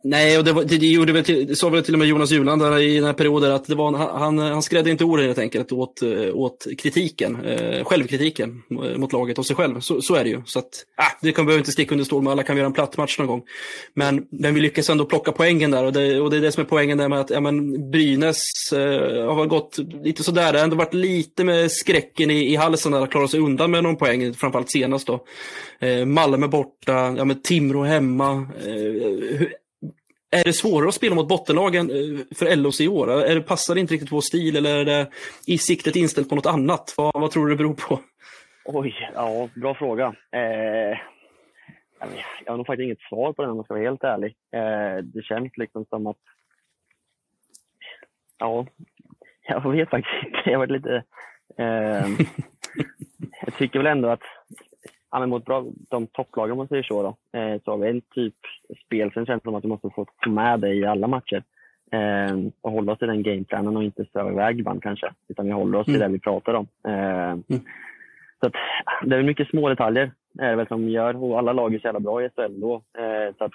Nej, och det, var, det, gjorde väl till, det sa väl till och med Jonas Juland där i den här perioden att det var, en- han, han skrädde inte ord helt enkelt åt, åt kritiken, eh, självkritiken eh, mot laget och sig själv. Så, så är det ju. Så att, ah, det kan behöver inte sticka under stol med, alla kan göra en platt match någon gång. Men, men vi lyckas ändå plocka poängen där och det, och det är det som är poängen där med att ja, men Brynäs eh, har gått lite sådär. Det har ändå varit lite med skräcken i, i halsen där att klara sig undan med någon poäng, framförallt senast då. Eh, Malmö borta, ja, men Timrå hemma. Eh, hur, är det svårare att spela mot bottenlagen eh, för LOC i år? Är det, passar det inte riktigt vår stil eller är det i siktet inställt på något annat? Vad, vad tror du det beror på? Oj, ja, bra fråga. Eh, jag har nog faktiskt inget svar på den om jag ska vara helt ärlig. Eh, det känns liksom som att... Ja, jag vet faktiskt inte. Jag har lite... Eh, jag tycker väl ändå att ja, men mot bra, de topplagen, om man säger så, då, eh, så har vi en typ spel. Sen känns det som att vi måste få med det i alla matcher. Eh, och hålla oss i den gameplanen och inte sväva iväg ibland kanske. Utan vi håller oss Mm. i det vi pratar om. Eh, så att, det är mycket små detaljer är det väl som gör, och alla lag är så jävla bra i SHL då. Eh, så att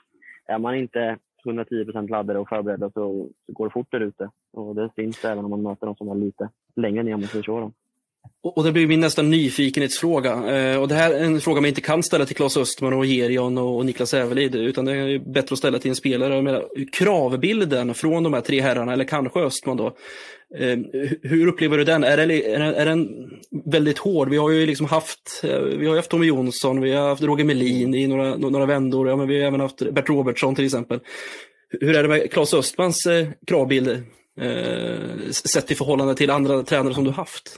är man inte 110% laddade och förberedda så, så går det fort där ute. Och det syns även om man möter de som är lite längre ner om man och och det blir min nästa nyfikenhetsfråga. Eh, och det här är en fråga man inte kan ställa till Claes Östman och Gerion och, och Niklas Ävelid, utan det är bättre att ställa till en spelare. Jag menar, kravbilden från de här tre herrarna, eller kanske Östman då, eh, hur upplever du den? Är, den- är den väldigt hård? Vi har ju liksom haft, eh, vi har haft Tommy Jonsson, vi har haft Roger Melin i några, några vändor, ja, men vi har även haft Bert Robertsson till exempel. Hur är det med Claes Östmans eh, kravbild, eh, sett i förhållande till andra tränare som du haft?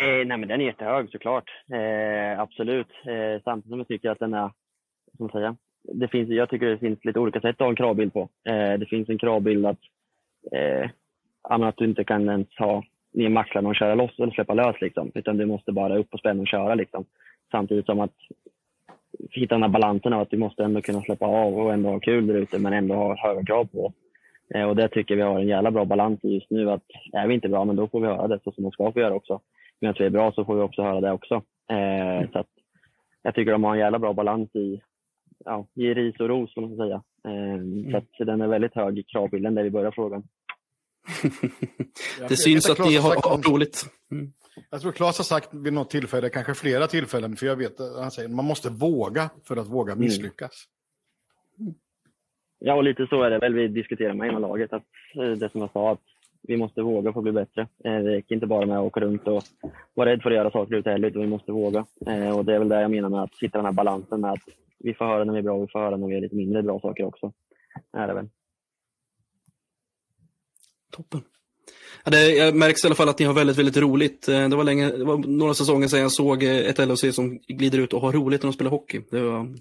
Eh, nej, men den är jättehög såklart. Eh, absolut. Eh, samtidigt som jag tycker att den är, som säga, det finns, jag tycker det finns lite olika sätt att ha en kravbild på. Eh, det finns en kravbild att, eh, att du inte kan ens ha ner maxlarna och köra loss eller släppa lös. Liksom. Utan du måste bara upp och spänna och köra. Liksom. Samtidigt som att hitta den här balansen av att du måste ändå kunna släppa av och ändå ha kul där ute men ändå ha höga krav på. Eh, och det tycker vi har en jävla bra balans i just nu. Att är vi inte bra, men då får vi höra det så som de ska få göra också. Men att vi är bra så får vi också höra det också. Eh, så att jag tycker de har en jävla bra balans i, ja, i ris och ros, man säga. Eh, mm. Så att den är väldigt hög i kravbilden där vi börjar frågan. det syns att ni har, har roligt. Mm. Jag tror Claes har sagt vid något tillfälle, kanske flera tillfällen, för jag vet att han säger man måste våga för att våga mm. misslyckas. Mm. Ja, och lite så är det väl vi diskuterar med inom laget. Att, eh, det som jag sa, att vi måste våga för att bli bättre. Eh, det räcker inte bara med att åka runt och vara rädd för att göra saker ute heller, utan vi måste våga. Eh, och det är väl det jag menar med att hitta den här balansen med att vi får höra när vi är bra och vi får höra när vi är lite mindre bra saker också. Det är det väl. Toppen. Ja, det, jag märks i alla fall att ni har väldigt, väldigt roligt. Eh, det var, länge, det var några säsonger sedan jag såg ett LHC som glider ut och har roligt när de spelar hockey. Det var,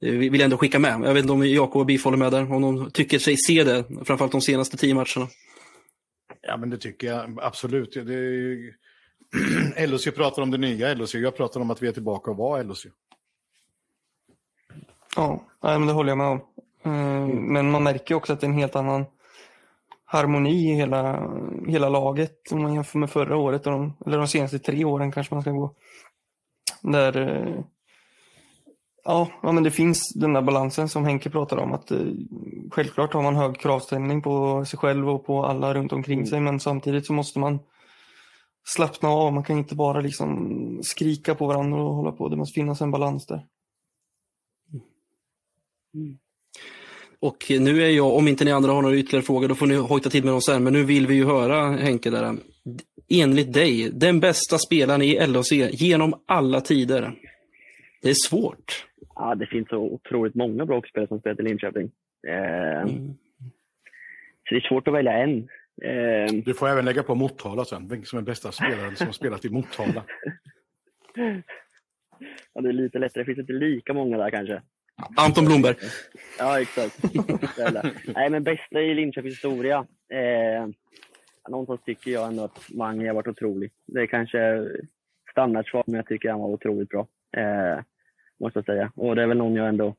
det vill jag ändå skicka med. Jag vet inte om Jakob och Biff håller med där, om de tycker sig se det, framförallt de senaste tio matcherna. Ja, men det tycker jag absolut. Det är ju... LOC pratar om det nya LOC, jag pratar om att vi är tillbaka och var LOC. Ja, men det håller jag med om. Eh, men man märker också att det är en helt annan harmoni i hela, hela laget om man jämför med förra året, och de, eller de senaste tre åren kanske man ska gå. Där eh, Ja, ja, men det finns den där balansen som Henke pratar om. Att, eh, självklart har man hög kravställning på sig själv och på alla runt omkring mm. sig, men samtidigt så måste man slappna av. Man kan inte bara liksom skrika på varandra och hålla på. Det måste finnas en balans där. Mm. Och nu är jag, om inte ni andra har några ytterligare frågor, då får ni hojta till med dem sen. Men nu vill vi ju höra, Henke, där. enligt dig, den bästa spelaren i LHC genom alla tider. Det är svårt. Ja, det finns så otroligt många bra spelare som spelar i Linköping. Eh, mm. Så det är svårt att välja en. Eh, du får även lägga på Motala sen, vem som är bästa spelaren som har spelat i Motala. ja, det är lite lättare. Det finns inte lika många där kanske. Anton Blomberg. Ja, exakt. Nej, men bästa i Linköpings historia. Eh, någonstans tycker jag ändå att Mange har varit otrolig. Det är kanske standardsvar, men jag tycker han var otroligt bra. Eh, måste jag säga. Och det är väl någon jag ändå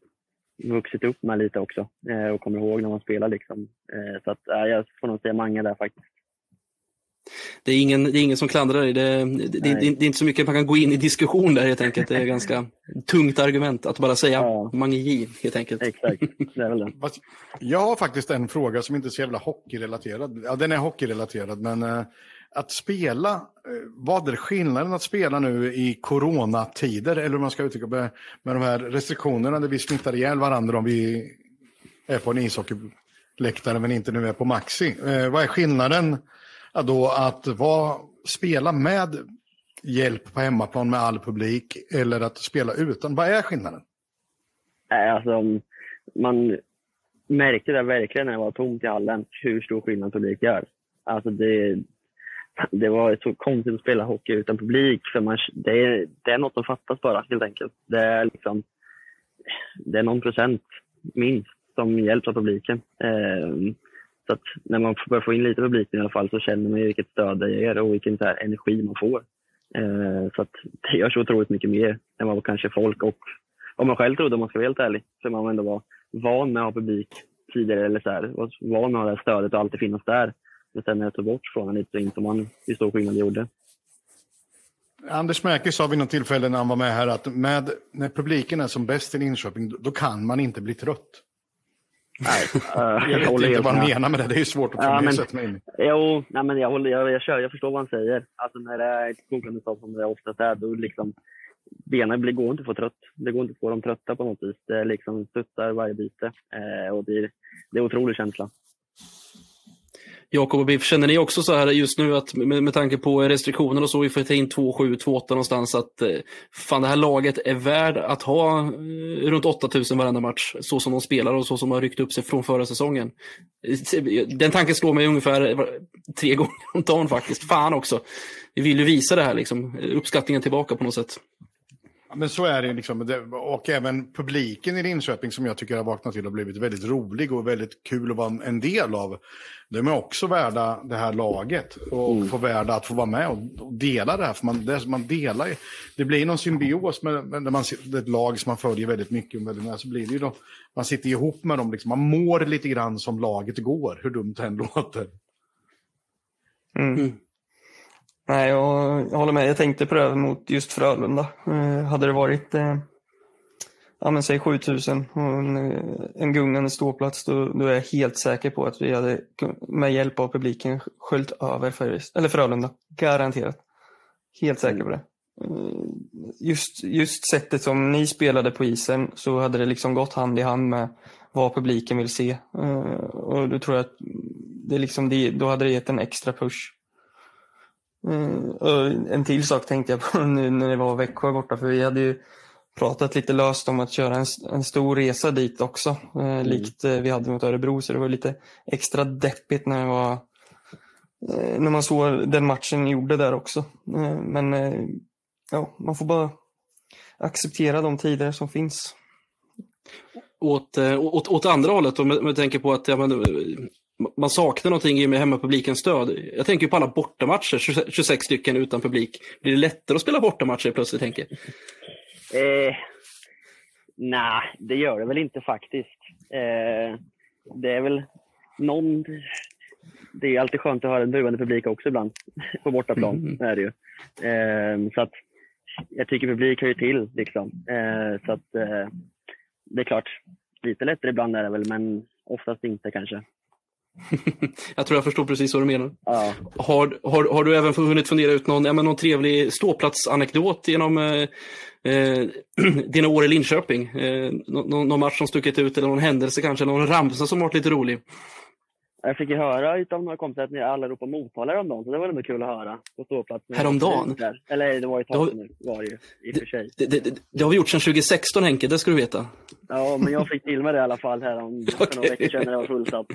vuxit upp med lite också eh, och kommer ihåg när man spelar. Liksom. Eh, så att, eh, jag får nog säga Mange där faktiskt. Det är, ingen, det är ingen som klandrar dig. Det, det, det, det, är inte så mycket man kan gå in i diskussion där helt enkelt. Det är ganska tungt argument att bara säga ja. Mange J helt enkelt. Exakt, det är väl det. Jag har faktiskt en fråga som inte är så jävla hockeyrelaterad. Ja, den är hockeyrelaterad, men eh, att spela, eh, vad är skillnaden att spela nu i coronatider, eller om man ska uttrycka med, med de här restriktionerna där vi smittar ihjäl varandra om vi är på en ishockeyläktare men inte nu är på Maxi. Eh, vad är skillnaden då att vara, spela med hjälp på hemmaplan med all publik eller att spela utan? Vad är skillnaden? Alltså, man märkte det verkligen när det var tomt i hallen, hur stor skillnad publik gör. Alltså det, det var så konstigt att spela hockey utan publik. För man, det, är, det är något som fattas bara, helt enkelt. Det är, liksom, det är någon procent, minst, som hjälps av publiken. Eh, så att när man börjar få in lite publik i alla fall så känner man ju vilket stöd det ger och vilken så här, energi man får. Eh, så att det gör så otroligt mycket mer än vad kanske folk och om man själv trodde om man ska vara helt ärlig. För man ändå var van med att ha publik tidigare eller så här, var van med att ha det här stödet och alltid finnas där. Men sen när jag tog bort frågan lite så insåg man hur stor skillnad det gjorde. Anders Mäki sa vid något tillfälle när han var med här att med, när publiken är som bäst i Linköping, då kan man inte bli trött. Nej, jag vet jag inte vad han menar med det, det är svårt att ja, men, sätta mig in Jo, nej, men jag, håller, jag, jag, kör, jag förstår vad han säger. Alltså när det är ett kokande stopp som det oftast är, då liksom benen blir, går inte att få trött. Det går inte att få dem trötta på något vis. Det liksom studsar varje byte eh, och det, det är en otrolig känsla. Jakob och Biff, känner ni också så här just nu att med, med tanke på restriktioner och så, vi får ta in 2-7, 2-8 någonstans, att eh, fan det här laget är värd att ha eh, runt 8000 varenda match, så som de spelar och så som de har ryckt upp sig från förra säsongen. Eh, den tanken slår mig ungefär tre gånger om dagen faktiskt. Fan också. Vi vill ju visa det här, liksom, uppskattningen tillbaka på något sätt. Men så är det liksom. Och även publiken i Linköping som jag tycker har vaknat till och blivit väldigt rolig och väldigt kul att vara en del av. De är också värda det här laget och mm. få värda att få vara med och, dela det här. För man, det, man delar det blir någon symbios med, med, man, ett lag som man följer väldigt mycket. Med, så blir det ju då, man sitter ihop med dem, liksom, man mår lite grann som laget går, hur dumt det än låter. Mm. Mm. Nej, jag, jag håller med. Jag tänkte på det mot just Frölunda. Eh, hade det varit eh, ja, men säg 7000 och en, en gungande ståplats då, då är jag helt säker på att vi hade med hjälp av publiken sköljt över Färjestad, eller Frölunda. Garanterat. Helt säker på det. Eh, just, just sättet som ni spelade på isen så hade det liksom gått hand i hand med vad publiken vill se. Eh, och då tror jag att det liksom då hade det gett en extra push. Eh, en till sak tänkte jag på nu när det var Växjö borta, för vi hade ju pratat lite löst om att köra en, en stor resa dit också, eh, mm. likt vi hade mot Örebro, så det var lite extra deppigt när, det var, när man såg den matchen gjorde där också. Men ja, man får bara acceptera de tider som finns. Åt, åt, åt andra hållet, om man tänker på att ja, men, man saknar någonting med hemmapublikens stöd. Jag tänker på alla bortamatcher, 26 stycken utan publik. Blir det lättare att spela bortamatcher plötsligt, tänker eh, Nej, det gör det väl inte faktiskt. Eh, det är väl någon... Det är alltid skönt att ha en buande publik också ibland, på bortaplan. Mm. är det ju. Eh, så att, jag tycker publik hör ju till. Liksom. Eh, så att, eh, det är klart, lite lättare ibland är det väl, men oftast inte kanske. jag tror jag förstår precis vad du menar. Ja. Har, har, har du även hunnit fundera ut någon, ja, men någon trevlig ståplatsanekdot genom eh, eh dina år i Linköping? Eh, någon, någon, match som stuckit ut eller någon händelse kanske, någon ramsa som varit lite rolig? Jag fick ju höra av några kompisar att ni alla ropar Motala häromdagen, så det var ändå kul att höra på ståplats. Häromdagen? Eller det var ju ett tag nu, var det ju, i och för sig. Det, det, det, det, har vi gjort sedan 2016 Henke, det ska du veta. Ja, men jag fick till mig det i alla fall här om okay. några veckor sedan när det var fullsatt.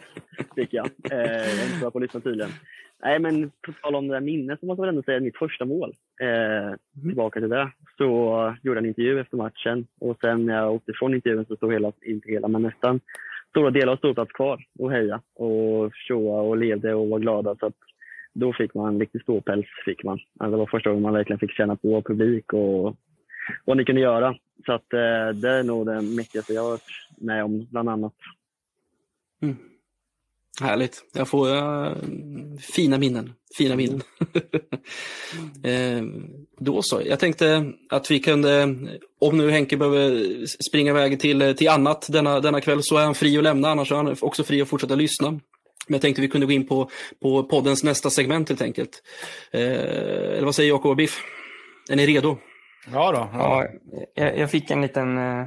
Fick jag. Eh, jag är inte bra på att lyssna tydligen. Nej, men på tal om det där minnet så måste väl ändå säga mitt första mål. Eh. Tillbaka till det. Så gjorde jag en intervju efter matchen och sen när jag åkte från intervjun så stod hela, inte hela, men nästan stora delar av Storplats kvar och heja och tjoa och levde och var glada. Så att då fick man en riktig ståpäls. Fick man. Alltså det var första gången man verkligen fick känna på publik och vad ni kunde göra. Så att, eh, det är nog det mäktigaste jag har varit med om, bland annat. Mm. Härligt. Jag får uh, fina minnen. Fina minnen. eh, då så. Jag tänkte att vi kunde, om nu Henke behöver springa iväg till, till annat denna, denna kväll så är han fri att lämna, annars är han också fri att fortsätta lyssna. Men jag tänkte vi kunde gå in på, på poddens nästa segment helt enkelt. Eh, eller vad säger Jakob och Biff? Är ni redo? Ja då. Ja. ja jag, jag, fick en liten eh,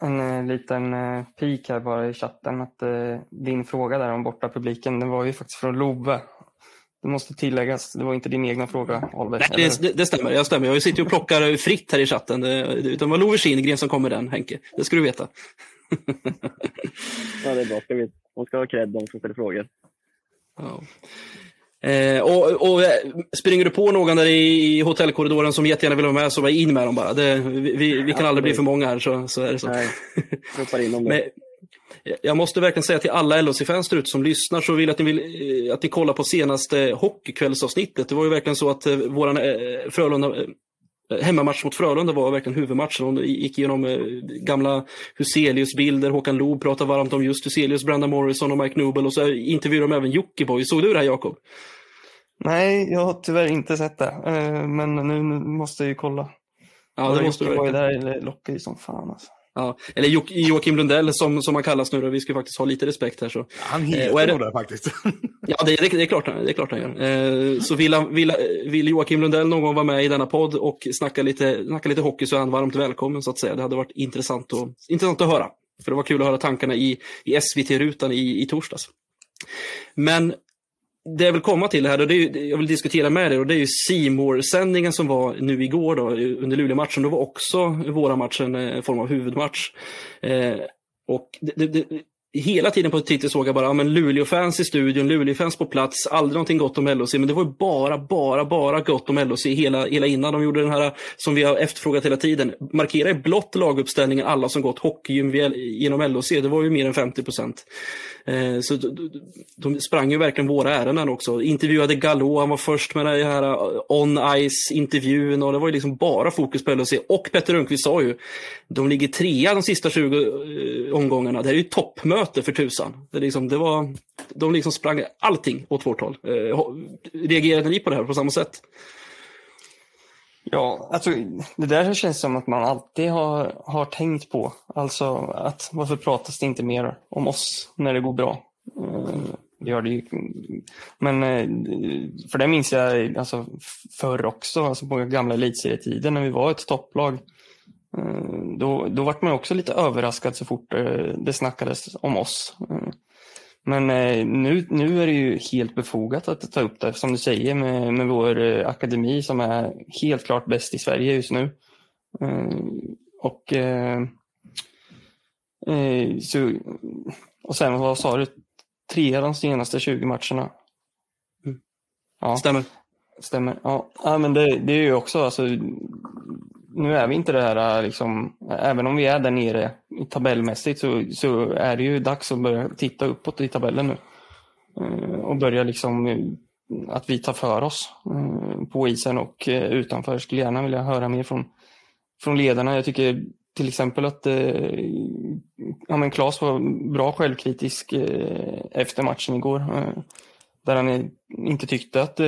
en eh, liten eh, pik här bara i chatten att eh, din fråga där om borta publiken den var ju faktiskt från Love. Det måste tilläggas, det var inte din egna fråga Albert. Nej, det, det, stämmer, jag stämmer. Jag sitter och plockar fritt här i chatten. Det, var Love Kindgren som kom med den, Henke. Det ska du veta. ja, det är bra. Ska vi, de ska ha cred, de som ställer frågor. Ja. Eh, och, och, springer du på någon där i hotellkorridoren som jättegärna vill vara med så var in med dem bara. Det, vi, vi kan aldrig bli för många här så, så är det så. Nej, in dem Men, jag måste verkligen säga till alla LHC-fans ute som lyssnar så vill jag att ni, vill, att ni kollar på senaste hockeykvällsavsnittet. Det var ju verkligen så att eh, våran eh, Frölunda eh, hemmamatch mot Frölunda var verkligen huvudmatchen. De gick igenom eh, gamla Huselius-bilder. Håkan Loob pratade varmt om just Huselius, Brandon Morrison och Mike Nobel. Och så intervjuade de även Jockiboi. Såg du det här Jakob? Nej, jag har tyvärr inte sett det. Eh, men nu måste jag ju kolla. Ja, det måste du. Det där lockar ju som fan alltså. Ja, eller jo Joakim Lundell som, som han kallas nu då. Vi ska faktiskt ha lite respekt här. Så. Han heter eh, nog det faktiskt. ja, det, det, det, är klart, det är klart han gör. Eh, så vill, han, vill, vill Joakim Lundell någon gång vara med i denna podd och snacka lite, snacka lite hockey så är han varmt välkommen så att säga. Det hade varit intressant, och, intressant att höra. För det var kul att höra tankarna i, i SVT-rutan i, i torsdags. Men det jag vill komma till här, och det är, jag vill diskutera med er, och det är ju simor sändningen som var nu igår då, under Luleå-matchen. Då var också våra matchen en eh, form av huvudmatch. Eh, och det, det, hela tiden på Twitter såg jag bara, ja, men Luleå-fans i studion, Luleå-fans på plats, aldrig någonting gott om LHC, men det var ju bara, bara, bara gott om LHC hela, hela innan. De gjorde den här, som vi har efterfrågat hela tiden, markera i blått laguppställningen alla som gått hockeygym genom LHC, det var ju mer än 50 procent. Eh, så de sprang ju verkligen våra ärenden också. Intervjuade Gallo, han var först med den här eh, on-ice-intervjun och det var ju liksom bara fokus på LHC. Och Petter Rundqvist sa ju, de ligger trea de sista 20 eh, omgångarna. Det här är ju toppmöte för tusan. Det, liksom, det var, de liksom sprang allting åt vårt håll. Eh, reagerade ni på det här på samma sätt? Ja, alltså det där känns som att man alltid har, har tänkt på. Alltså att varför pratas det inte mer om oss när det går bra? Eh, det gör det ju. Men eh, för det minns jag alltså, förr också, alltså på gamla elitserietiden när vi var ett topplag. Uh, då, då var man också lite överraskad så fort det snackades om oss. Men eh, nu, nu är det ju helt befogat att ta upp det, som du säger, med, med vår eh, akademi som är helt klart bäst i Sverige just nu. Eh, och, så, och sen, vad sa du? Tre av de senaste 20 matcherna. Mm. Ja. Stämmer. Stämmer. Ja, ja men det, det är ju också, alltså, nu är vi inte det här, äh, liksom, även om vi är där nere tabellmässigt så, så är det ju dags att börja titta uppåt i tabellen nu. Eh, och börja liksom eh, att vi tar för oss eh, på isen och utanför. Skulle gärna vilja höra mer från, från ledarna. Jag tycker till exempel att ja, men Claes var bra självkritisk efter matchen igår. Där han inte tyckte att,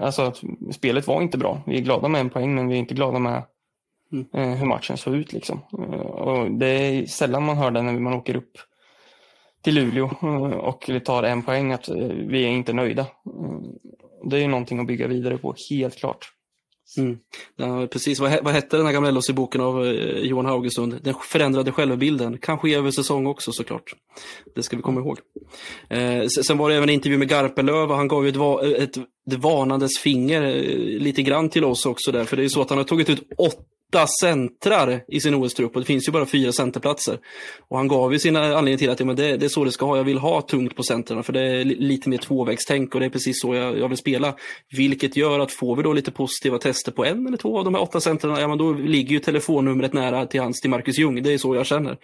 alltså att spelet var inte bra. Vi är glada med en poäng men vi är inte glada med Mm. Eh, hur matchen såg ut. Liksom. Eh, och det är sällan man hör det när man åker upp till Luleå eh, och tar en poäng att vi är inte nöjda. Det är ju någonting att bygga vidare på, helt klart. Mm. Ja, precis, vad, vad hette den här gamla LHC-boken av Johan Haugesund? Den förändrade självbilden. Kanske över säsong också såklart. Det ska vi komma ihåg. Eh, sen var det även en intervju med Garpenlöv och han gav ju ett, ett, ett varnandes finger lite grann till oss också där. För det är ju så att han har tagit ut åtta åtta centrar i sin OS-trupp och det finns ju bara fyra centerplatser. Och han gav ju sina anledningar till att ja, men det, det, är så det ska ha. Jag vill ha tungt på centrarna för det är lite mer tvåvägstänk och det är precis så jag, jag, vill spela. Vilket gör att får vi då lite positiva tester på en eller två av de här åtta centrarna, ja men då ligger ju telefonnumret nära till hans, till Marcus Ljung. Det är så jag känner.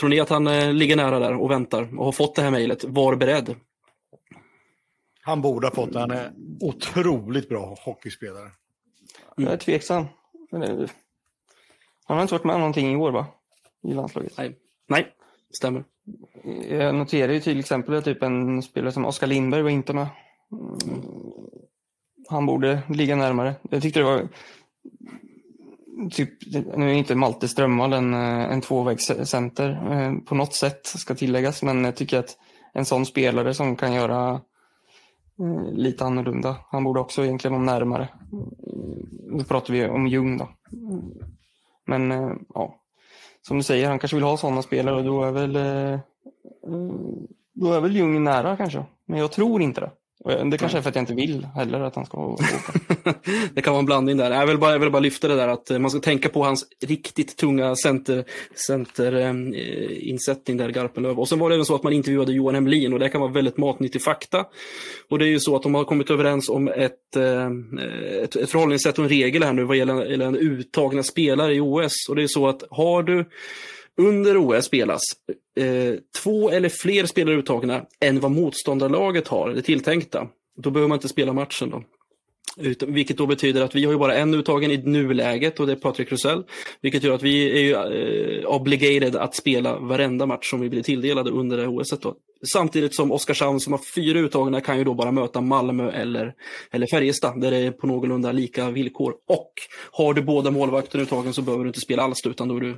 Tror ni att han eh, ligger nära där och väntar och har fått det här mejlet? Var beredd. Han borde ha fått det. Han är otroligt bra hockeyspelare. Mm. Jag är tveksam. Han har inte varit med någonting i år va? I landslaget? Nej, Nej stämmer. Jag noterar ju till exempel att typ en spelare som Oskar Lindberg var inte med. Mm. Han borde ligga närmare. Jag tyckte det var typ, nu är inte Malte Strömvall en, en tvåvägscenter eh, på något sätt ska tilläggas, men jag tycker att en sån spelare som kan göra eh, lite annorlunda, han borde också egentligen vara närmare. Nu pratar vi om Ljung då. Men eh, ja, som du säger, han kanske vill ha sådana spelare och då är väl, eh, eh, då är väl Ljung nära kanske. Men jag tror inte det. Det kanske är för att jag inte vill heller att han ska åka. det kan vara en blandning där. Jag vill, bara, jag vill bara lyfta det där att man ska tänka på hans riktigt tunga center, centerinsättning där, Garpenlöv. Och sen var det även så att man intervjuade Johan Hemlin och det kan vara väldigt matnyttig fakta. Och det är ju så att de har kommit överens om ett, ett, ett förhållningssätt och en regel här nu vad gäller, gäller en uttagna spelare i OS. Och det är så att har du under OS spelas eh, två eller fler spelare uttagna än vad motståndarlaget har, det tilltänkta. Då behöver man inte spela matchen. Då. Utan, vilket då betyder att vi har ju bara en uttagen i nuläget och det är Patrik Rosell. Vilket gör att vi är ju eh, obligated att spela varenda match som vi blir tilldelade under det här OS. Då. Samtidigt som Oskarshamn som har fyra uttagna kan ju då bara möta Malmö eller, eller Färjestad där det är på någorlunda lika villkor. Och har du båda målvakterna uttagen så behöver du inte spela alls utan då är du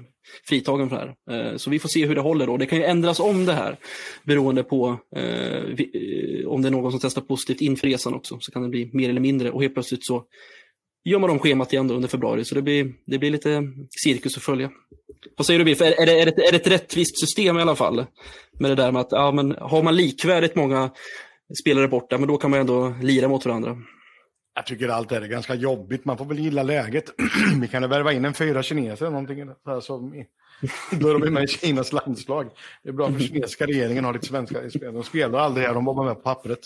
fritagen för det här. Eh, så vi får se hur det håller då. Det kan ju ändras om det här beroende på eh, eh, om det är någon som testar positivt inför resan också. Så kan det bli mer eller mindre och helt plötsligt så gör man om schemat igen under februari. Så det blir, det blir lite cirkus att följa. Vad säger du Biff? Är, är, det, är, det, är det ett rättvist system i alla fall? Med det där med att ja, men har man likvärdigt många spelare borta, men då kan man ändå lira mot varandra. Jag tycker allt är ganska jobbigt. Man får väl gilla läget. vi kan värva in en fyra kineser eller någonting. Så här, som, då är de med i Kinas landslag. Det är bra för kinesiska regeringen att ha lite svenska i spel. De spelar aldrig här, de var med på pappret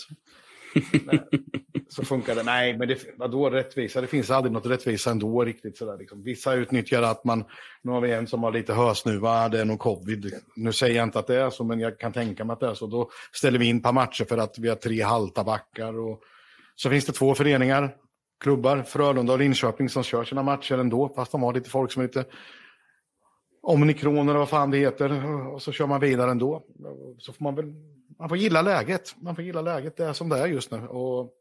så funkar det. Nej, men det, vadå rättvisa? Det finns aldrig något rättvisa ändå riktigt. Sådär, liksom. Vissa utnyttjar att man, nu har vi en som har lite hösnuva, det är nog covid. Nu säger jag inte att det är så, men jag kan tänka mig att det är så. Då ställer vi in ett par matcher för att vi har tre halta backar. Och... Så finns det två föreningar, klubbar, Frölunda och Linköping, som kör sina matcher ändå, fast de har lite folk som är lite omnikroner eller vad fan det heter. Och så kör man vidare ändå. Så får man väl man får gilla läget. Man får gilla läget, det är som det är just nu. Och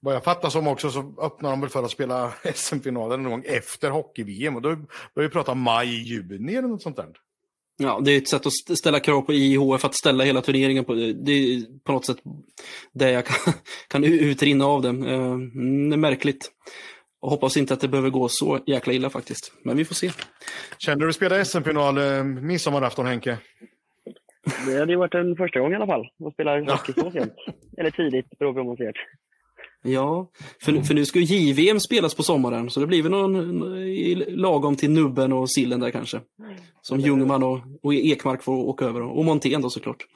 vad jag fattar som också så öppnar de väl för att spela SM-finalen någon gång efter hockey-VM. Och då börjar vi prata maj, juni eller något sånt där. Ja, det är ett sätt att ställa krav på IHF att ställa hela turneringen på. Det är på något sätt det jag kan, kan utrinna av det. Eh, det är märkligt. Och hoppas inte att det behöver gå så jäkla illa faktiskt. Men vi får se. Känner du spela SM-final eh, midsommarafton Henke? Det hade ju varit en första gång i alla fall, att spela hockey så sent. Eller tidigt, beror på hur man ser Ja, för, för nu ska ju JVM spelas på sommaren, så det blir väl någon lagom till Nubben och Sillen där kanske. Som Ljungman och, och Ekmark får åka över, och Montén då såklart.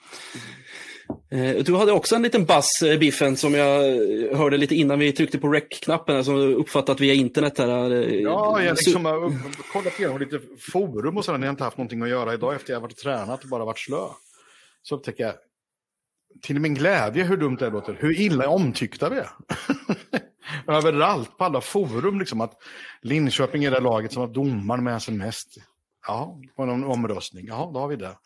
Eh, du hade också en liten bass, eh, Biffen, som jag hörde lite innan vi tryckte på rec-knappen, som uppfattat via internet. Här. Eh, ja, jag liksom har kollat igenom lite forum och sådär när jag inte haft någonting att göra idag efter jag varit tränat och bara varit slö. Så upptäcker jag, till min glädje hur dumt det låter, hur illa omtyckta vi är. Överallt, på alla forum, liksom att Linköping är det laget som har domaren med sig mest. Ja, på någon omröstning. Ja, då har vi det.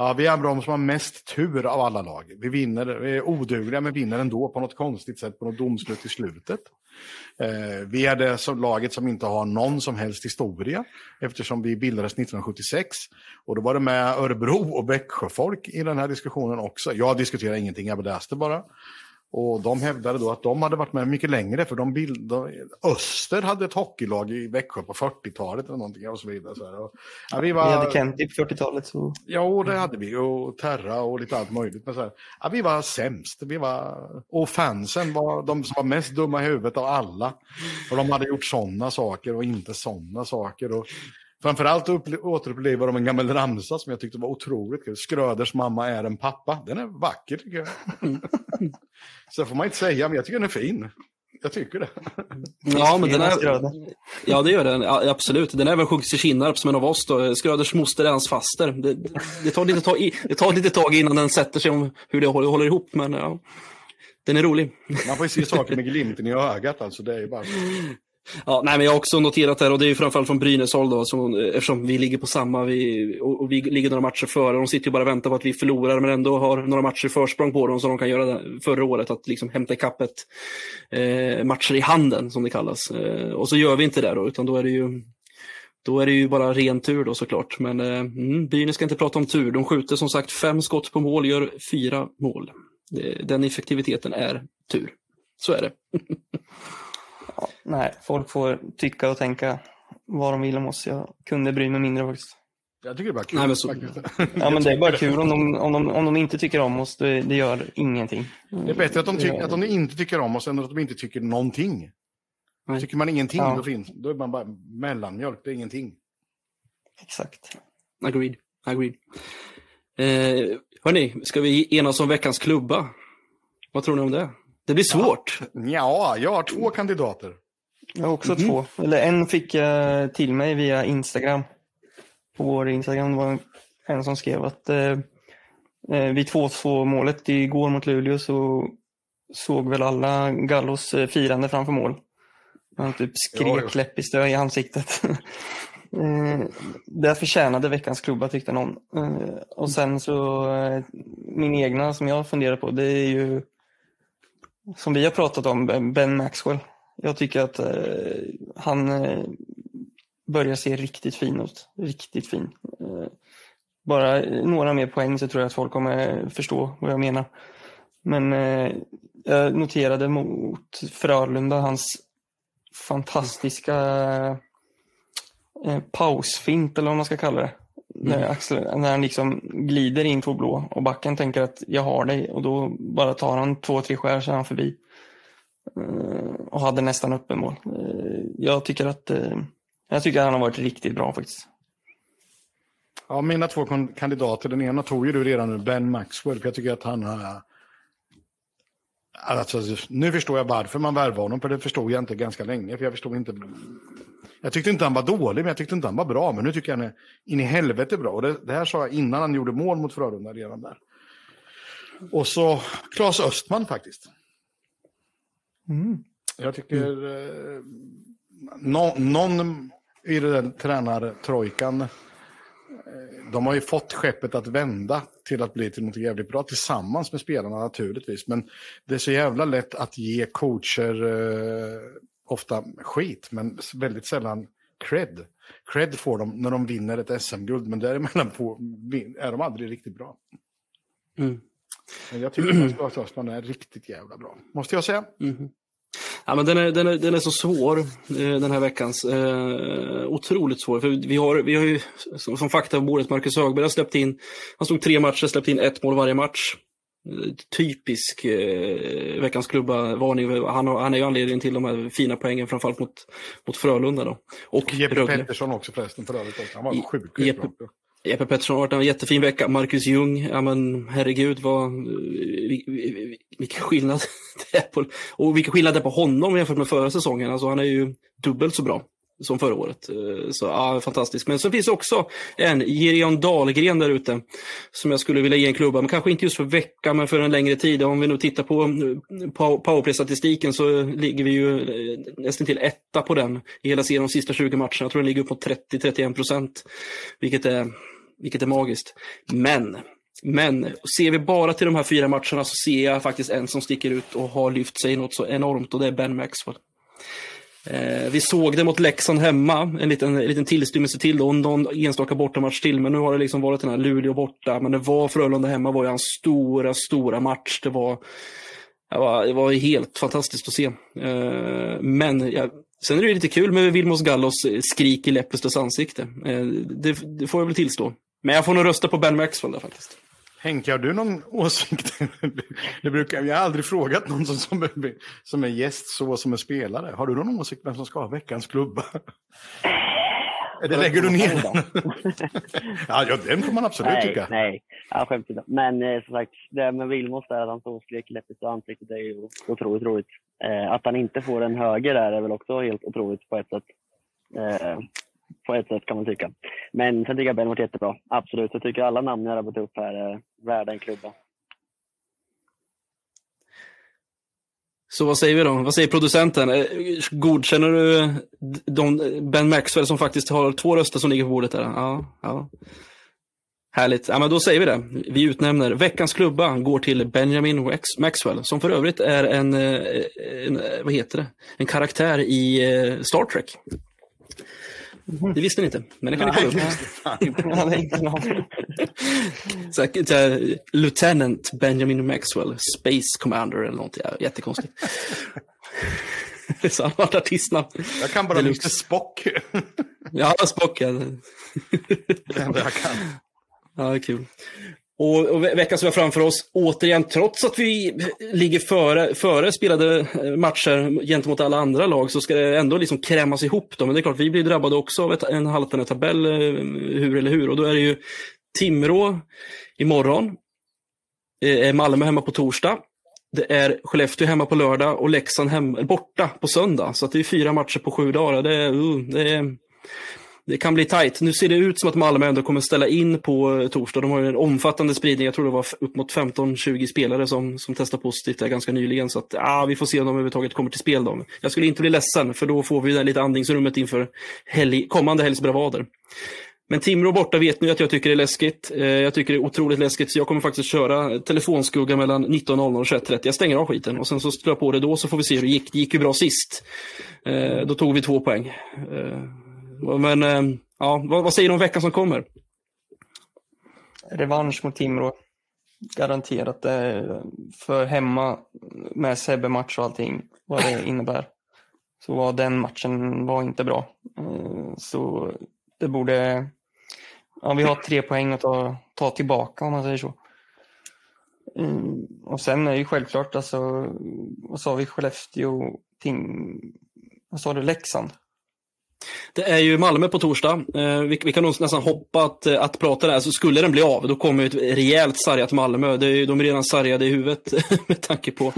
Ja, vi är de som har mest tur av alla lag. Vi vinner, vi är odugliga men vinner ändå på något konstigt sätt på något domslut i slutet. Eh, vi är det som laget som inte har någon som helst historia eftersom vi bildades 1976. Och då var det med Örebro och Växjöfolk i den här diskussionen också. Jag diskuterar ingenting, jag läste bara. Och de hävdade då att de hade varit med mycket längre, för de bildade, Öster hade ett hockeylag i Växjö på 40-talet eller någonting och så vidare. Så och, ja, vi, var, vi hade Kenti på 40-talet. Så... Ja, det hade vi. Och Terra och lite allt möjligt. Men så här, ja, vi var sämst. Vi var, och fansen var de som var mest dumma i huvudet av alla. Och de hade gjort sådana saker och inte sådana saker. Och, Framförallt återuppleva de en gammal ramsa som jag tyckte var otroligt kul. Skröders mamma är en pappa. Den är vacker tycker jag. Så får man inte säga, men jag tycker den är fin. Jag tycker det. Ja, men den är... Ja, det gör den. absolut. Den är väl sjungits i Kinnarp som en av oss. Då. Skröders moster är hans faster. Det, det, tar lite tag, det tar lite tag innan den sätter sig om hur det håller, håller ihop, men ja. Den är rolig. Man får ju se saker med glimten i ögat alltså. Det är bara... Ja, nej, men jag har också noterat det här och det är framförallt från Brynäs håll då, som, eh, eftersom vi ligger på samma vi, och, och, vi ligger några matcher före. De sitter ju bara och väntar på att vi förlorar men ändå har några matcher försprång på dem som de kan göra det, förra året, att liksom hämta ikapp ett eh, matcher i handen som det kallas. Eh, och så gör vi inte det då, utan då är det ju då är det ju bara ren tur då såklart. Men eh, mm, Brynäs ska inte prata om tur. De skjuter som sagt fem skott på mål, gör fyra mål. Den effektiviteten är tur. Så är det. Ja, nej, folk får tycka och tänka vad de vill om oss. Jag kunde bry mig mindre faktiskt. Jag tycker det är bara kul. Nej, men så... ja, men det är bara kul om de, om de, om de inte tycker om oss. Det, det gör ingenting. Det är bättre att de, tyck, att de inte tycker om oss än att de inte tycker någonting. Nej. Tycker man ingenting, ja. då, finns, då är man bara mellanmjölk. Det är ingenting. Exakt. Agreed. Agreed. Eh, hörni, ska vi enas om veckans klubba? Vad tror ni om det? Det blir svårt. Ja, jag har två kandidater. Jag har också mm två. Eller en fick jag till mig via Instagram. På vår Instagram var det en som skrev att eh, eh vid 2-2 målet igår mot Luleå så såg väl alla Gallos eh, firande framför mål. Han typ skrek läppisdö i ansiktet. eh, det förtjänade veckans klubba tyckte någon. Eh, och sen så eh, min egna som jag funderar på det är ju som vi har pratat om, Ben Maxwell. Jag tycker att eh, han eh, börjar se riktigt fin ut. Riktigt fin. Eh, bara några mer poäng så tror jag att folk kommer förstå vad jag menar. Men eh, jag noterade mot Frölunda hans fantastiska eh, pausfint eller vad man ska kalla det. Mm. När, Axel, när han liksom glider in på blå och backen tänker att jag har dig och då bara tar han två, tre skär så är han förbi. Eh, och hade nästan öppen mål. Eh, jag tycker att eh, jag tycker att han har varit riktigt bra faktiskt. Ja, mina två kandidater, den ena tog ju du redan nu, Ben Maxwell, för jag tycker att han har... Alltså, nu förstår jag varför man värvade honom, för det förstod jag inte ganska länge, för jag förstod inte... Jag tyckte inte han var dålig, men jag tyckte inte han var bra, men nu tycker jag han är in i helvete bra. Och det, det här sa jag innan han gjorde mål mot Frölunda redan där. Och så Claes Östman faktiskt. Mm. Jag tycker eh, no, någon i den där tränartrojkan, eh, de har ju fått skeppet att vända till att bli till något jävligt bra tillsammans med spelarna naturligtvis. Men det är så jävla lätt att ge coacher eh, ofta skit, men väldigt sällan cred. Cred får de när de vinner ett SM-guld, men däremellan får, är de aldrig riktigt bra. Mm. Men jag tycker att Östman är riktigt jävla bra, måste jag säga. Mm. Ja, men den, är, den, är, den är så svår, eh, den här veckans. Eh, otroligt svår. För vi har, vi har ju som, som fakta på bordet, Marcus Högberg har släppt in, han stod tre matcher, släppt in ett mål varje match. Eh, typisk eh, veckans klubba varning. Han, han är ju anledningen till de här fina poängen, framförallt mot, mot Frölunda. Då. Och Jeppe Rögle. Pettersson också förresten för övrigt. Han var sjukt Jeppe, bra. Jeppe Pettersson har varit en jättefin vecka. Marcus Ljung, ja men herregud vad, vilken skillnad det är på, och vilken skillnad det är på honom jämfört med förra säsongen. Alltså han är ju dubbelt så bra som förra året. Eh, så ja, fantastiskt. Men så finns det också en, Gerion Dahlgren där ute, som jag skulle vilja ge en klubba, men kanske inte just för veckan, men för en längre tid. Om vi nu tittar på eh, powerplay-statistiken så ligger vi ju eh, nästan till etta på den i hela serien de sista 20 matcherna. Jag tror den ligger upp på 30-31 procent, vilket är, vilket är magiskt. Men men ser vi bara till de här fyra matcherna så ser jag faktiskt en som sticker ut och har lyft sig något så enormt och det är Ben Maxwell. Eh, vi såg det mot Leksand hemma, en liten, en liten tillstymmelse till då, någon enstaka bortamatch till, men nu har det liksom varit den här Luleå borta, men det var Frölunda hemma var ju hans stora, stora match. Det var, det var, det var helt fantastiskt att se. Eh, men jag, sen är det lite kul med Vilmos Gallos eh, skrik i Leppestös ansikte. Eh, det, det, får jag väl tillstå. Men jag får nog rösta på Ben Maxwell där faktiskt. Henke, har du någon åsikt? Det brukar, jag har aldrig frågat någon som, som, är, som är gäst så som är spelare. Har du någon åsikt vem som ska ha veckans klubba? Eller lägger du ner den? ja, ja, den får man absolut nej, tycka. Nej, ja, skämt inte. Men eh, som sagt, det med Vilmos där, att han stod och skrek läppigt och ansiktet, det är ju otroligt roligt. Eh, att han inte får en höger där är väl också helt otroligt på ett sätt. Eh, på ett sätt kan man tycka. Men sen tycker jag Ben varit jättebra. Absolut. Jag tycker alla namn jag har upp här är värda en klubba. Så vad säger vi då? Vad säger producenten? Eh, godkänner du eh, de, eh, Ben Maxwell som faktiskt har två röster som ligger på bordet där? Ja, ja. Härligt. Ja, men då säger vi det. Vi utnämner veckans klubba går till Benjamin Maxwell som för övrigt är en, en vad heter det? En karaktär i Star Trek. Mm. Det visste ni inte, men det kan ni kolla upp. Lieutenant Benjamin Maxwell, Space Commander eller något. Ja, jättekonstigt. Så han har ett artistnamn. Jag kan bara Mr Spock. ja, Spock. Ja. det enda jag kan. Ja, kul. Och, och veckan som är framför oss, återigen, trots att vi ligger före, före spelade eh, matcher gentemot alla andra lag, så ska det ändå liksom krämas ihop. Då. Men det är klart, vi blir drabbade också av ett, en haltande tabell, eh, hur eller hur. Och då är det ju Timrå imorgon, eh, Malmö hemma på torsdag, det är Skellefteå hemma på lördag och Leksand hem, borta på söndag. Så det är fyra matcher på sju dagar. Det är, uh, det är det kan bli tajt. Nu ser det ut som att Malmö ändå kommer ställa in på eh, torsdag. De har ju en omfattande spridning. Jag tror det var upp mot 15-20 spelare som, som testade positivt där ganska nyligen. Så att, ah, vi får se om de överhuvudtaget kommer till spel. Då. Jag skulle inte bli ledsen, för då får vi där lite andningsrummet inför helg, kommande helgs bravader. Men Timrå borta vet ni att jag tycker det är läskigt. Eh, jag tycker det är otroligt läskigt, så jag kommer faktiskt köra telefonskugga mellan 19.00 och 21.30. Jag stänger av skiten och sen så slår jag på det då så får vi se hur det gick. Det gick ju bra sist. Eh, då tog vi två poäng. Men eh, ja, vad, vad säger du om veckan som kommer? Revansch mot Timrå. Garanterat. Eh, för hemma med Sebbe-match och allting, vad det innebär. Så var den matchen var inte bra. Eh, så det borde... Ja, vi har tre poäng att ta, ta tillbaka om man säger så. Och sen är ju självklart, alltså, vad sa vi, Skellefteå, Ting, vad sa du, Leksand? Det är ju Malmö på torsdag. Eh, vi, vi, kan nog nästan hoppa att, eh, att prata där. Så skulle den bli av, då kommer ett rejält sargat Malmö. Det är, de är redan sargade i huvudet med tanke på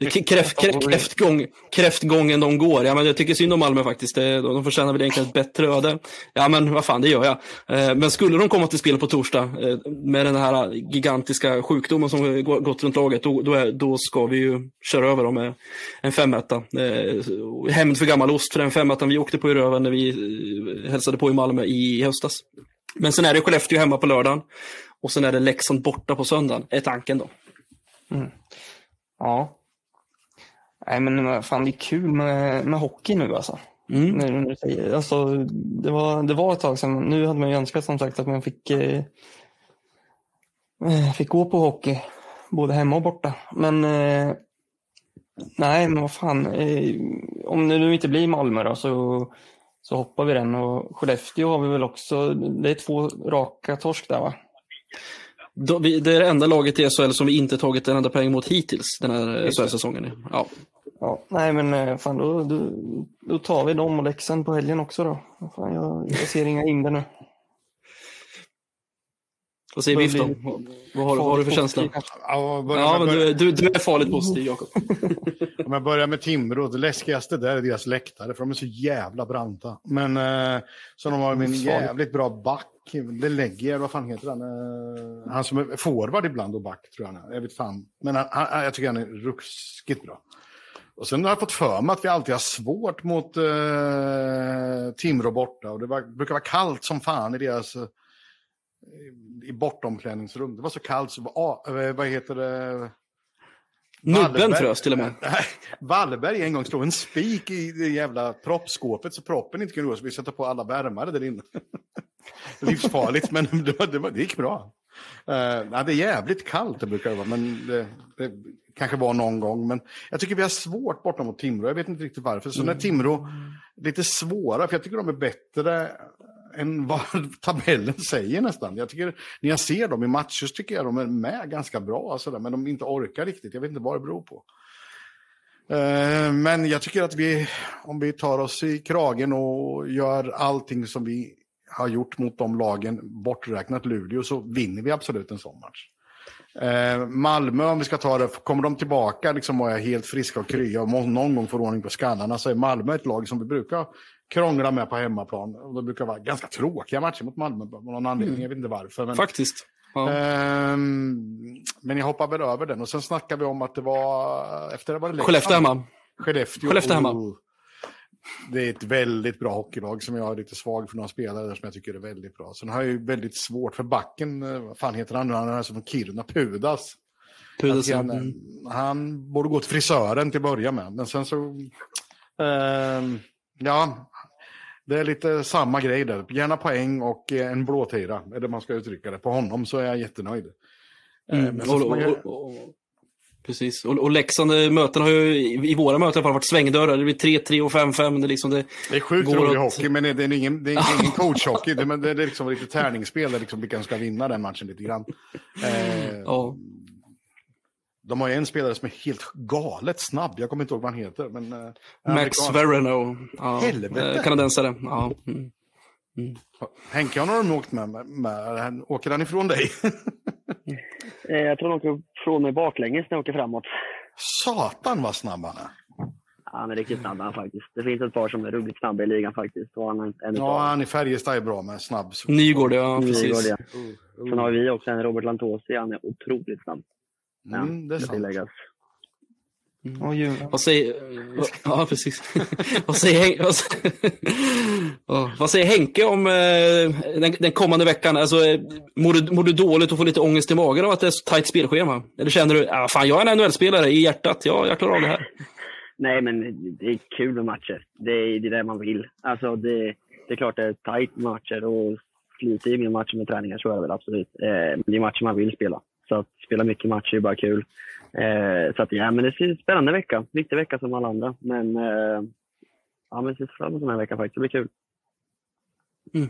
kräft, kräft, kräftgång, kräftgången de går. Ja, men jag tycker synd om Malmö faktiskt. De förtjänar väl egentligen ett bättre öde. Ja, men vad fan, det gör jag. Eh, men skulle de komma till spel på torsdag med den här gigantiska sjukdomen som gått runt laget, då, då, är, då ska vi ju köra över dem med en femetta. Hämnd för gammal ost, för den femmettan vi åkte på i röven när vi eh, hälsade på i Malmö i höstas. Men sen är det Skellefteå hemma på lördagen och sen är det Leksand borta på söndagen, är tanken då. Mm. Ja. Nej men fan det är kul med, med hockey nu alltså. Mm. Alltså, det, var, det var ett tag sedan, nu hade man ju önskat som sagt att man fick, eh, eh fick gå på hockey både hemma och borta. Men eh, nej, men vad fan. Eh, om det nu inte blir Malmö då så så hoppar vi den. Och Skellefteå har vi väl också, det är två raka torsk där va? Det är det enda laget i SHL som vi inte tagit en enda poäng mot hittills den här SHL-säsongen. Ja. ja. Nej men eh, fan då, då, då tar vi dem och Leksand på helgen också då. Fan, jag, jag ser inga hinder nu. Vad säger Biff då? Vad har, har du för känsla? Ja, ja men du, du, du, är farligt positiv, Jakob. Om jag börjar med Timrå, det läskigaste där är deras läktare, för de är så jävla branta. Men eh, så de har en jävligt bra back. Det lägger, vad fan heter han? Eh, han som är forward ibland och back, tror jag han är. Jag vet fan. Men han, han, jag tycker han är ruskigt bra. Och sen har jag fått för mig att vi alltid har svårt mot eh, Timrå borta. Och det var, brukar vara kallt som fan i deras... Eh, i bortomklädningsrum. Det var så kallt så, ah, vad heter det? Nubben frös till och med. Wallberg en gång slog en spik i det jävla proppskåpet så proppen inte kunde gå så vi satte på alla värmare där inne. Livsfarligt men det, var, det, var, det gick bra. Uh, ja, det är jävligt kallt det brukar det vara men det, det, kanske var någon gång. Men jag tycker vi har svårt borta mot Timrå. Jag vet inte riktigt varför. Så när Timrå lite svåra, för jag tycker de är bättre än vad tabellen säger nästan. Jag tycker, när jag ser dem i matcher så tycker jag de är med ganska bra, alltså men de inte orkar riktigt. Jag vet inte vad det beror på. Uh, men jag tycker att vi, om vi tar oss i kragen och gör allting som vi har gjort mot de lagen, borträknat Luleå, så vinner vi absolut en sån match. Uh, Malmö, om vi ska ta det, kommer de tillbaka liksom och är helt friska och krya och någon gång får ordning på skallarna så är Malmö ett lag som vi brukar krångla med på hemmaplan. Och det brukar vara ganska tråkiga matcher mot Malmö av någon anledning. Mm. Jag vet inte varför. Men, Faktiskt. Ja. Ähm, men jag hoppar väl över den. Och sen snackar vi om att det var... Efter det var det Skellefteå hemma. Skellefteå. Skellefteå hemma. Oh, det är ett väldigt bra hockeylag som jag är lite svag för några spelare där som jag tycker är väldigt bra. Sen har jag ju väldigt svårt för backen. Eh, vad fan heter han nu? Han är som från Kiruna. Pudas. Pudas han, mm. han borde gå till frisören till att börja med. Men sen så... Ähm, ja, det är lite samma grej där. Gärna poäng och eh, en blåtira, eller man ska uttrycka det. På honom så är jag jättenöjd. Eh, mm. Och, och, och, precis, och, och Leksand eh, möten har ju i våra möten varit svängdörrar. Det blir 3-3 och 5-5. Det, liksom det, det är sjukt rolig att... hockey, men det är ingen, det är ingen coachhockey. Det, det är liksom lite tärningsspel, där liksom vilka som ska vinna den matchen lite grann. Eh, ja. De har ju en spelare som är helt galet snabb. Jag kommer inte ihåg vad han heter. Men, uh, Max Verano. Ja, Helvete! Kanadensare. Ja. Mm. Mm. Henke, har de åkt med, med, med? Åker han ifrån dig? Eh, jag tror han åker från mig baklänges när jag åker framåt. Satan vad snabb han är! Han är riktigt snabb han faktiskt. Det finns ett par som är ruggigt snabba i ligan faktiskt. Och han är ja, han i Färjestad är bra med snabb. Nygård, ja precis. Nygård, ja. Sen har vi också en Robert Lantosi. Han är otroligt snabb. Mm, det är sant. Mm. Och vad säger... Ja, precis. vad, säger, vad, säger, vad säger Henke om eh, den, den, kommande veckan? Alltså, eh, mår, du, mår du dåligt och får lite ångest i magen av att det är så tajt spelschema? Eller känner du, ah, fan jag är en NHL-spelare i hjärtat, ja, jag klarar av det här? Nej, men det är kul med matcher. Det är det där man vill. Alltså, det, det är klart det är tajt matcher och sliter i matcher med träningar, så är det väl absolut. Eh, det är matcher man vill spela. Så att spela mycket matcher är bara kul. Eh, så att, ja, men det är en spännande vecka. Viktig vecka som alla andra. Men eh, ja, men ser fram emot den här veckan faktiskt. Det blir kul. Mm.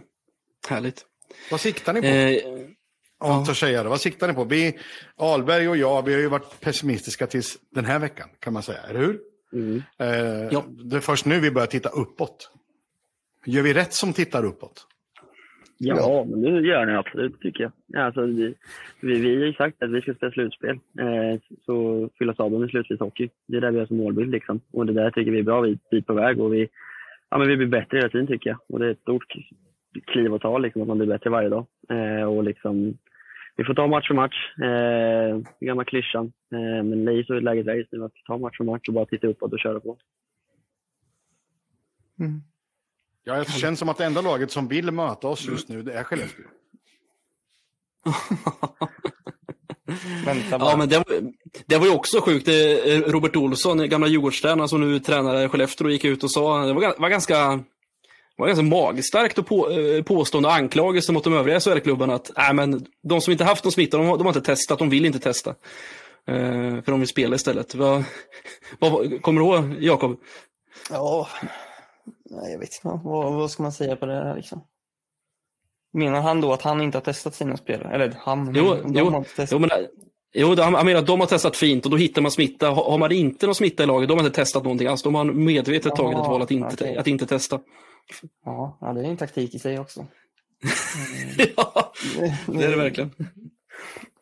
Härligt. Vad siktar ni på? Eh, törs säga det. Vad siktar ni på? Vi, Alberg och jag, vi har ju varit pessimistiska tills den här veckan, kan man säga. Eller hur? Mm. Eh, Ja. Det är först nu vi börjar titta uppåt. Gör vi rätt som tittar uppåt? Ja, men det gör ni absolut tycker jag. Ja, Alltså, vi, vi, vi har ju sagt att vi ska spela slutspel. Eh, så fylla staden med slutspelshockey. Det är det vi har som målbild. Liksom. Och det där tycker vi är bra. Vi är på väg och vi, ja, men vi blir bättre hela tiden tycker jag. Och det är ett stort kliv att ta, liksom, att man blir bättre varje dag. Eh, och liksom, vi får ta match för match. Eh, gamla klyschan. Eh, men det är så läget är just nu att ta match för match och bara titta uppåt och köra på. Ja, det känns som att det enda laget som vill möta oss just nu, det är Skellefteå. Vänta bara. Ja, men det, var- det var ju också sjukt. Robert Olsson, gamla Djurgårdstränaren som nu tränar i Skellefteå, gick ut och sa, det var, var ganska var ganska magstarkt och på, eh, påstående anklagelse mot de övriga SHL-klubbarna att men, de som inte haft någon smitta, de, har- de har inte testat, de vill inte testa. Eh, för de vill spela istället. Vad, vad, kommer du ihåg, Jakob? Ja, nej, jag vet inte. Vad, vad ska man säga på det här liksom? Menar han då att han inte har testat sina spelare? Eller han, Jo, jo, har inte testat. Jo, men, jo, det- han han menar att de har testat fint och då hittar man smitta. Har har man inte någon smitta i laget, de har inte testat någonting alls. De har medvetet tagit ett val att inte, okej. att inte testa. Ja, ja, det är en taktik i sig också. ja, det är det verkligen.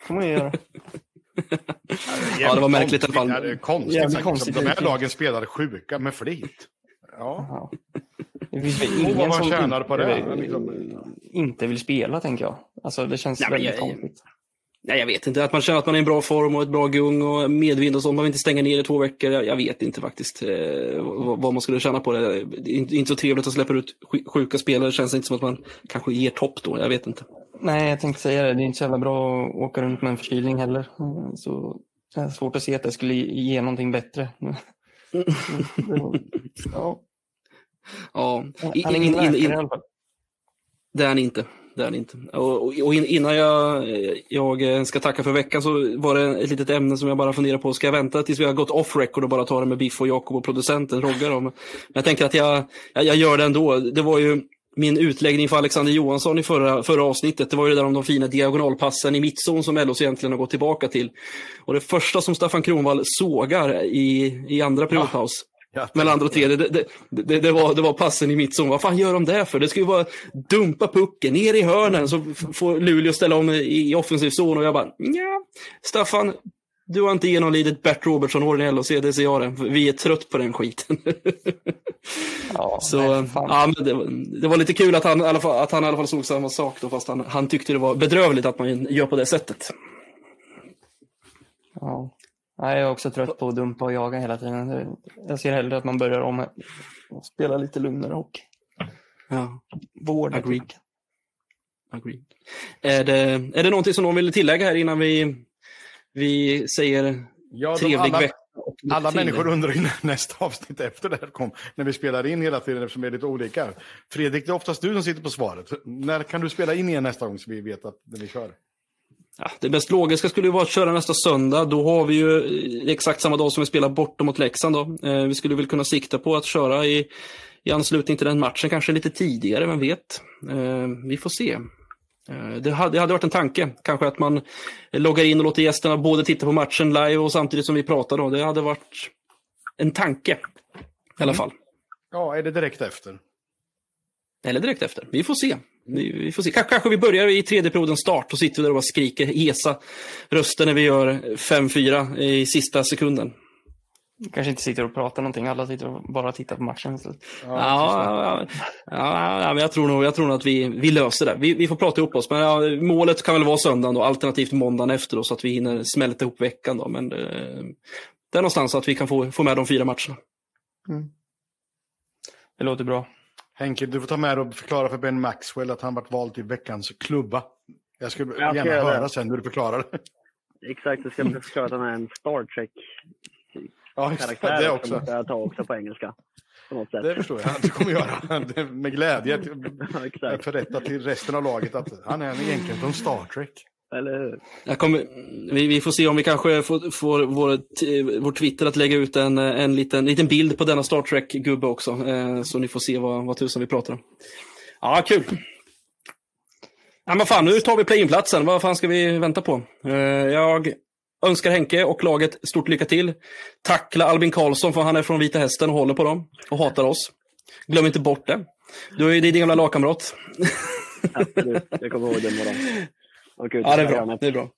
får man ju göra. Ja, det var märkligt i alla fall. Det konstigt. Konstigt. De här lagen spelade sjuka med flit. Ja. Det finns väl ingen vad man som tjänar på det, inte, liksom. inte vill spela, tänker jag. Alltså, det känns Nej, väldigt jag- konstigt. Nej, jag vet inte. Att man känner att man är i en bra form och ett bra gung och medvind och sånt. Man vill inte stänga ner i två veckor. Jag, jag vet inte faktiskt eh, vad, man skulle känna på det. Det är inte, inte så trevligt att släppa ut sj- sjuka spelare. Det känns inte som att man kanske ger topp då. Jag vet inte. Nej, jag tänkte säga det. Det är inte så jävla bra att åka runt med en förkylning heller. Så det är svårt att se att det skulle ge någonting bättre. ja, Ja, han är in, ingen in, läkare i alla fall. Det är han inte. Det är han inte. Och, och, och in- innan jag, jag ska tacka för veckan så var det ett litet ämne som jag bara funderar på. Ska jag vänta tills vi har gått off record och bara ta det med Biff och Jakob och producenten Rogga? Då? Men jag tänker att jag, jag, jag gör det ändå. Det var ju min utläggning för Alexander Johansson i förra, förra avsnittet. Det var ju det där om de fina diagonalpassen i mittzon som LHC egentligen har gått tillbaka till. Och det första som Staffan Kronvall sågar i, i andra periodpaus Ja, mellan andra och tredje, det, det, det, var, det var passen i mittzon. Vad fan gör de det för? Det ska ju vara dumpa pucken, ner i hörnen, så får Luleå ställa om i, i offensiv zon. Och jag bara, ja, Staffan, du har inte genomlidit Bert Robertson-åren i LHC, det ser jag det. Vi är trött på den skiten. Ja, så, nej, ja, men det, var- det var lite kul att han, att han i alla fall såg samma sak då, fast han, han tyckte det var bedrövligt att man gör på det sättet. Ja. Nej, jag är också trött på att dumpa och jaga hela tiden. Det- Jag ser hellre att man börjar om och spela lite lugnare och Ja. Agreed. pucken. Agree. Är det, är det någonting som någon vill tillägga här innan vi, vi säger Ja, trevlig alla, vecka? alla människor undrar ju när nästa avsnitt efter det här kom. När vi spelar in hela tiden eftersom vi är lite olika. Fredrik, det är oftast du som sitter på svaret. När kan du spela in igen nästa gång så vi vet att när vi kör? Ja, det mest logiska skulle ju vara att köra nästa söndag. Då har vi ju eh, exakt samma dag som vi spelar borta mot Leksand. Då. Eh, vi skulle väl kunna sikta på att köra i, i anslutning till den matchen, kanske lite tidigare, vem vet. Eh, vi får se. Eh, det, hade, det hade varit en tanke, kanske att man loggar in och låter gästerna både titta på matchen live och samtidigt som vi pratar. Då. Det hade varit en tanke i alla fall. Ja, är det direkt efter? Eller direkt efter. Vi får se. Vi, får se. Kanske, kanske vi börjar i tredje periodens start och sitter där och bara skriker hesa röster när vi gör 5-4 i sista sekunden. Kanske inte sitter och pratar någonting. Alla sitter och bara tittar på matchen. Så. Ja, ja, ja, ja, men jag tror nog, jag tror nog att vi, vi löser det. Vi, vi får prata ihop oss. Men ja, målet kan väl vara söndagen då, alternativt måndagen efter då, så att vi hinner smälta ihop veckan. Då. Men eh, det är någonstans att vi kan få, få med de fyra matcherna. Det låter bra. Henke, du får ta med och förklara för Ben Maxwell att han varit vald till veckans klubba. Jag skulle Jag ska gärna höra det. sen hur du förklarar det. Exakt, jag ska förklara att han är en Star Ja, det, Trek-karaktär. det som också. måste jag ta också på engelska. På. Det förstår jag du kommer göra. Det- Med glädje. Ja, Jag exakt. förrätta till resten av laget att han är egentligen från Star Trek. Eller hur? Jag kommer, vi, vi får se om vi kanske får, får vår, vår Twitter att lägga ut en, en liten, liten bild på denna Star Trek-gubbe också. Eh, så ni får se vad, vad tusan vi pratar om. Ja, kul. Ja, men fan, nu tar vi play-in-platsen. Vad fan ska vi vänta på? Eh, jag önskar Henke och laget stort lycka till. Tackla Albin Karlsson, för han är från Vita Hästen och håller på dem. Och hatar oss. Glöm inte bort det. Du är din gamla lagkamrat. Absolut, jag kommer ihåg det imorgon. Oh, ja, det är bra. Det är bra.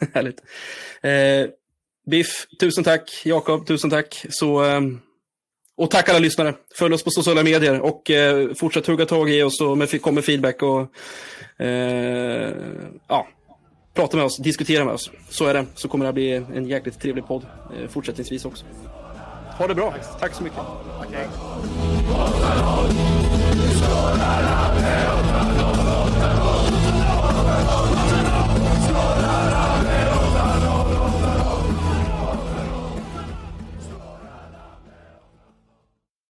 Härligt. Eh, Biff, tusen tack. Jakob, tusen tack. Så, eh, och tack alla lyssnare. Följ oss på sociala medier och eh, fortsätt hugga tag i oss och kom med feedback. Och, eh, ja, prata med oss, diskutera med oss. Så är det. Så kommer det att bli en jäkligt trevlig podd eh, fortsättningsvis också. Ha det bra. Tack så mycket. Okay.